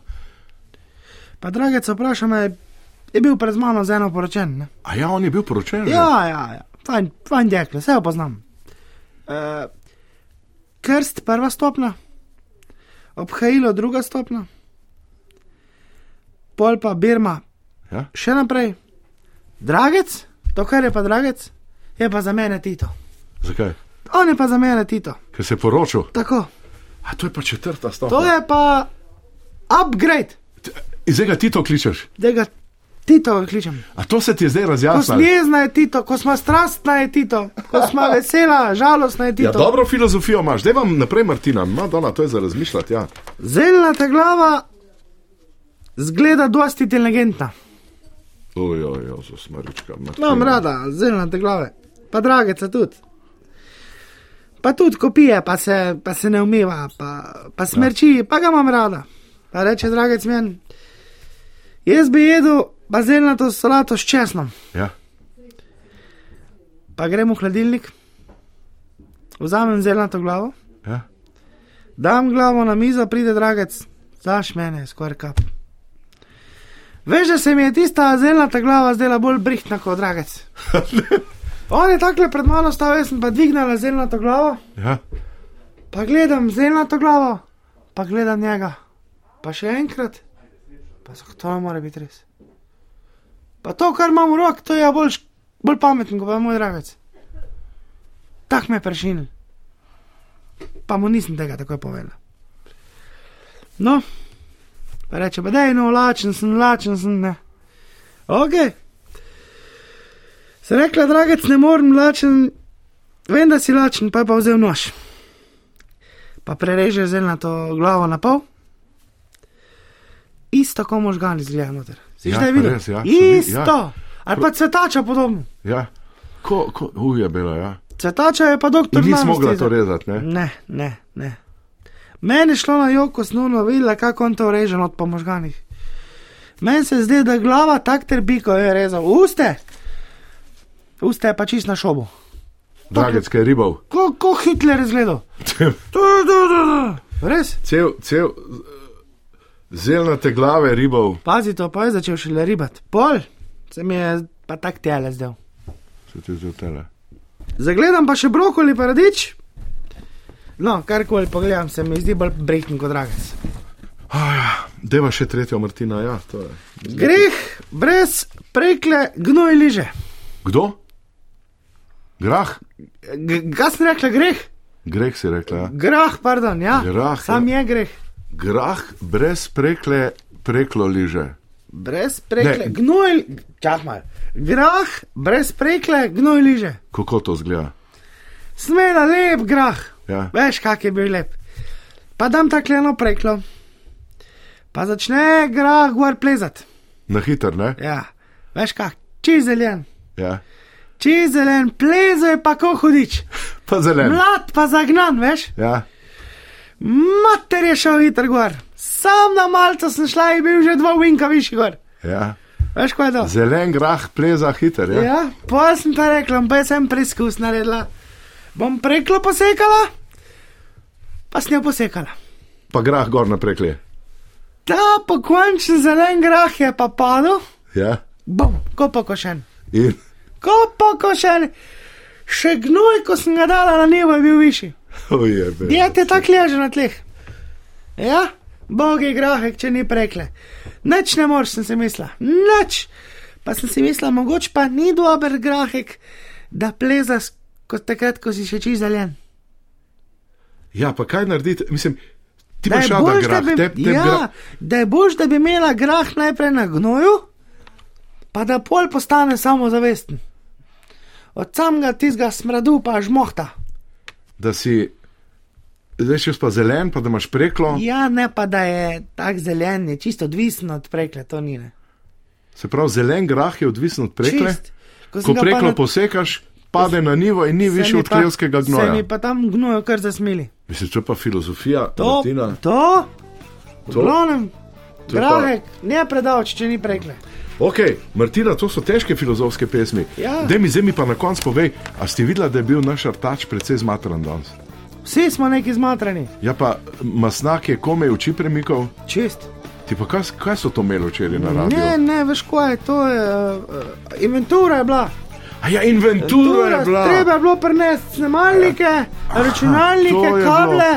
Pa dragec vpraša me, je bil pred mano z eno poročen. Ne? a ja, on je bil poročen. Ja, ja, ja. Fajn, fajn dekle, vse opoznam. Uh, krst prva stopna, obhajilo druga stopna, pol pa Birma. Ja? Še naprej, dragec, to kar je pa dragec, je pa za mene Tito. Zakaj? On je pa za mene Tito. Ker se je poročil. Tako, A to je pa četrta stopnja. to je pa upgrade, zdaj ga ti to kličeš. da ga Tito kličem. A to se ti je zdaj razjasnilo? jezna je Tito, ko smo strastna je Tito, ko smo vesela, žalostna je Tito. Ja, dobro filozofijo imaš. Zdaj vam naprej, Martina, Madonna, to je za razmišljati. Ja. Zeljnata glava zgleda dosti inteligentna. Oj, oj, oj, za smarička. Imam rada zeljnate glave, pa drageca tudi. Pa tudi ko pije, pa se, pa se ne umiva, pa, pa smrči, ja. pa ga imam rada. Pa reče, dragec meni, jaz bi jedel bazelnato solato s česnom. Ja. Pa gremo v hladilnik, vzamem zeljnato glavo, Ja. dam glavo na mizo, pride dragec, znaš mene, skoraj kap. Veš, da se mi je tista zeljnata glava zdela bolj brihtna kot dragec. On je takole pred mano stal, jaz sem pa dvignila zeljnato glavo, Ja. pa gledam zeljnato glavo, pa gledam njega, pa še enkrat, pa so to ne more biti res. Pa to, kar imam v roki, to je bolj, bolj pameten, kot pa moj dragec. Tak me je prešinil. Pa mu nisem tega takoj povedala. No, pa reče, da je no, lačen sem, lačen sem, ne. Ok. Se rekla, dragec, ne morem lačen, vem, da si lačen, pa je pa vzel nož. Pa prereže zelnato glavo na pol. Isto, ko možgani izgleda noter. Si Ja, že pa videl? res, ja, vi- Isto. ja. Ali pa cvetača podobno. ja. Ko, ko, ujebela, ja. Cvetača je pa doktor. In mogla za- to rezati, ne? Ne, ne, ne. Meni je šlo na joko snuno, videla, kako on to reže od po možganih. Meni se zdi, da glava tak trpi, ko je rezal. Uste! Uste je pa čist na šobu. Dragec, kaj je ribov. Kako Hitler je zgledal? Tu, tu, tu. Res? Cel, cel, zelnate glave ribov. Pazi to, pa je začel šele ribati. Pol, se mi je pa tak tele zdel. Se ti zdaj tele. Zagledam pa še brokoli, pa radič. No, karkoli pogledam, se mi zdi bolj brehten kot dragec. Deva še tretjo Martina, ja. To je. Greh brez prekle gnoj liže. Kdo? Grah? Kaj sem rekla, greh? Greh si rekla. Ja. Grah, pardon, ja. Grah, Sam je greh. Grah brez prekle, preklo liže. Brez prekle, Ne. gnoj, čak mal. Grah brez prekle gnoj liže. Kako to zgleda? Smela lep grah. Ja. Veš, kak je bil lep. Pa dam tako eno preklo. Pa začne grah gor plezat. Na hiter, ne? Ja, veš kak, čizelen. Ja. Čizelen, pleze pa ko hudič. Pa zelen. Mlad pa zagnan, veš. Ja. Mater je šel hitro gor. Sam na malce sem šla in bil že dva vinka višji gor. Ja. Veš, kaj je to? Zelen grah pleza hiter, ja. Ja, pa sem pa rekla, pa sem preizkus naredila. Bom preklo posekala, pa sem jo posekala. Pa grah gor naprekle. Ta pokončen zelen grah je pa padel, Ja. bom, ko pokošen. In Ko pokošen, še gnoj, ko sem ga dala na nebo, je bil višji. Dijete tako leže na tleh. Ja, bogi grahek, če ni prekle. Nič ne moreš, sem si mislila, nič. Pa sem si mislila, mogoče pa ni dober grahek, da pleza s- kot takrat, ko si še čizaljen. Ja, pa kaj narediti? Mislim, ti imaš je rada grah. bi, Te, te ja, gra... da je boš, da bi imela grah najprej na gnoju, pa da pol postane samozavesten. Od samega tistega smradu pa žmohta. Da si, zdaj še pa zelen, pa da imaš preklo. Ja, ne pa da je tak zelen, je čisto odvisen od prekle, to ni ne. Se pravi, zelen grah je odvisen od prekle. Čist. Ko Ko ga pa preklo na- posekaš, pade na nivo in ni više od pa- Se gnoja. mi pa tam gnojo kar zasmili. Mislim, je pa filozofija. To, Martina. to, To- glavnem, to je pa- Grahek, ne predavč, če ni prekle. Ok, Martina, to so težke filozofske pesmi. Ja. Dej mi, zdaj mi pa na koncu povej, a ste videla, da je bil naš artač precej zmatran danes? Vsi smo neki zmatrani, Ja, pa masnak je komaj oči premikal. čist. Ti pa kaj, kaj so to imeli včeraj na radiju? Ne, ne, veš, kaj je to, je, uh, inventura je bila. A ja, inventura je bila. Treba je bilo prenesti snemalnike, računalnike, to je kable,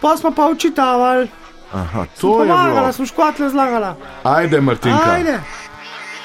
pa smo pa učitavali. Aha, to je Pomagala, bilo. smo škotle zlagala. Ajde, Martinka. Ajde.